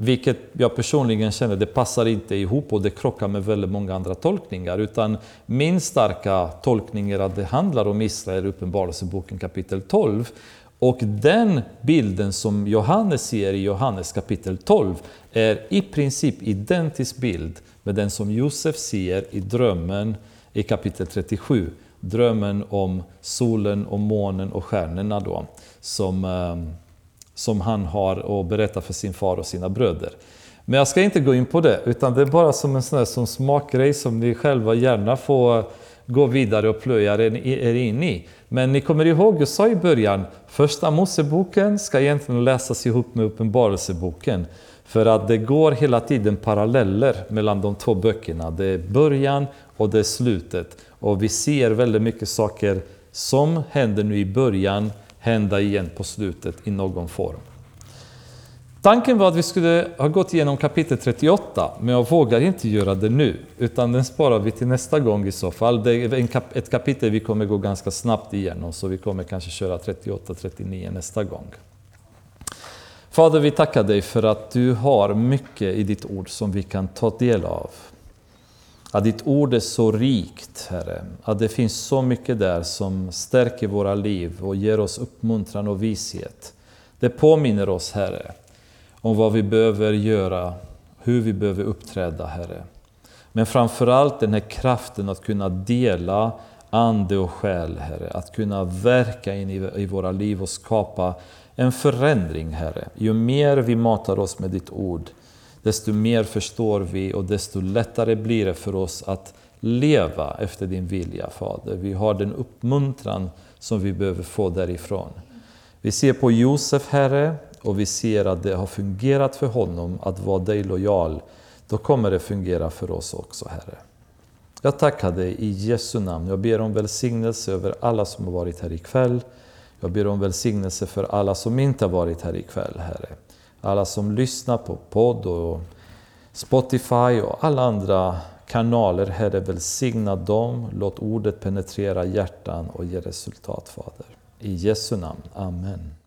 Vilket jag personligen känner, det passar inte ihop och det krockar med väldigt många andra tolkningar. Utan min starka tolkning är att det handlar om Israel i Uppenbarelseboken kapitel 12. Och den bilden som Johannes ser i Johannes kapitel 12 är i princip identisk bild med den som Josef ser i drömmen i kapitel 37. Drömmen om solen och månen och stjärnorna då, som ehm, som han har att berätta för sin far och sina bröder. Men jag ska inte gå in på det, utan det är bara som en sån som smakgrej som ni själva gärna får gå vidare och plöja er in i. Men ni kommer ihåg, jag sa i början, första Moseboken ska egentligen läsas ihop med Uppenbarelseboken. För att det går hela tiden paralleller mellan de två böckerna. Det är början och det är slutet. Och vi ser väldigt mycket saker som händer nu i början hända igen på slutet i någon form. Tanken var att vi skulle ha gått igenom kapitel 38, men jag vågar inte göra det nu, utan den sparar vi till nästa gång i så fall. Det är ett kapitel vi kommer gå ganska snabbt igenom, så vi kommer kanske köra 38-39 nästa gång. Fader, vi tackar dig för att du har mycket i ditt ord som vi kan ta del av. Att ditt ord är så rikt, Herre. Att det finns så mycket där som stärker våra liv och ger oss uppmuntran och vishet. Det påminner oss, Herre, om vad vi behöver göra, hur vi behöver uppträda, Herre. Men framförallt den här kraften att kunna dela ande och själ, Herre. Att kunna verka in i, våra liv och skapa en förändring, Herre. Ju mer vi matar oss med ditt ord, desto mer förstår vi och desto lättare blir det för oss att leva efter din vilja, Fader. Vi har den uppmuntran som vi behöver få därifrån. Vi ser på Josef, Herre, och vi ser att det har fungerat för honom att vara dig lojal. Då kommer det fungera för oss också, Herre. Jag tackar dig i Jesu namn. Jag ber om välsignelse över alla som har varit här ikväll. Jag ber om välsignelse för alla som inte har varit här ikväll, Herre. Alla som lyssnar på podd och Spotify och alla andra kanaler, Herre, välsigna dem. Låt ordet penetrera hjärtan och ge resultat, Fader. I Jesu namn. Amen.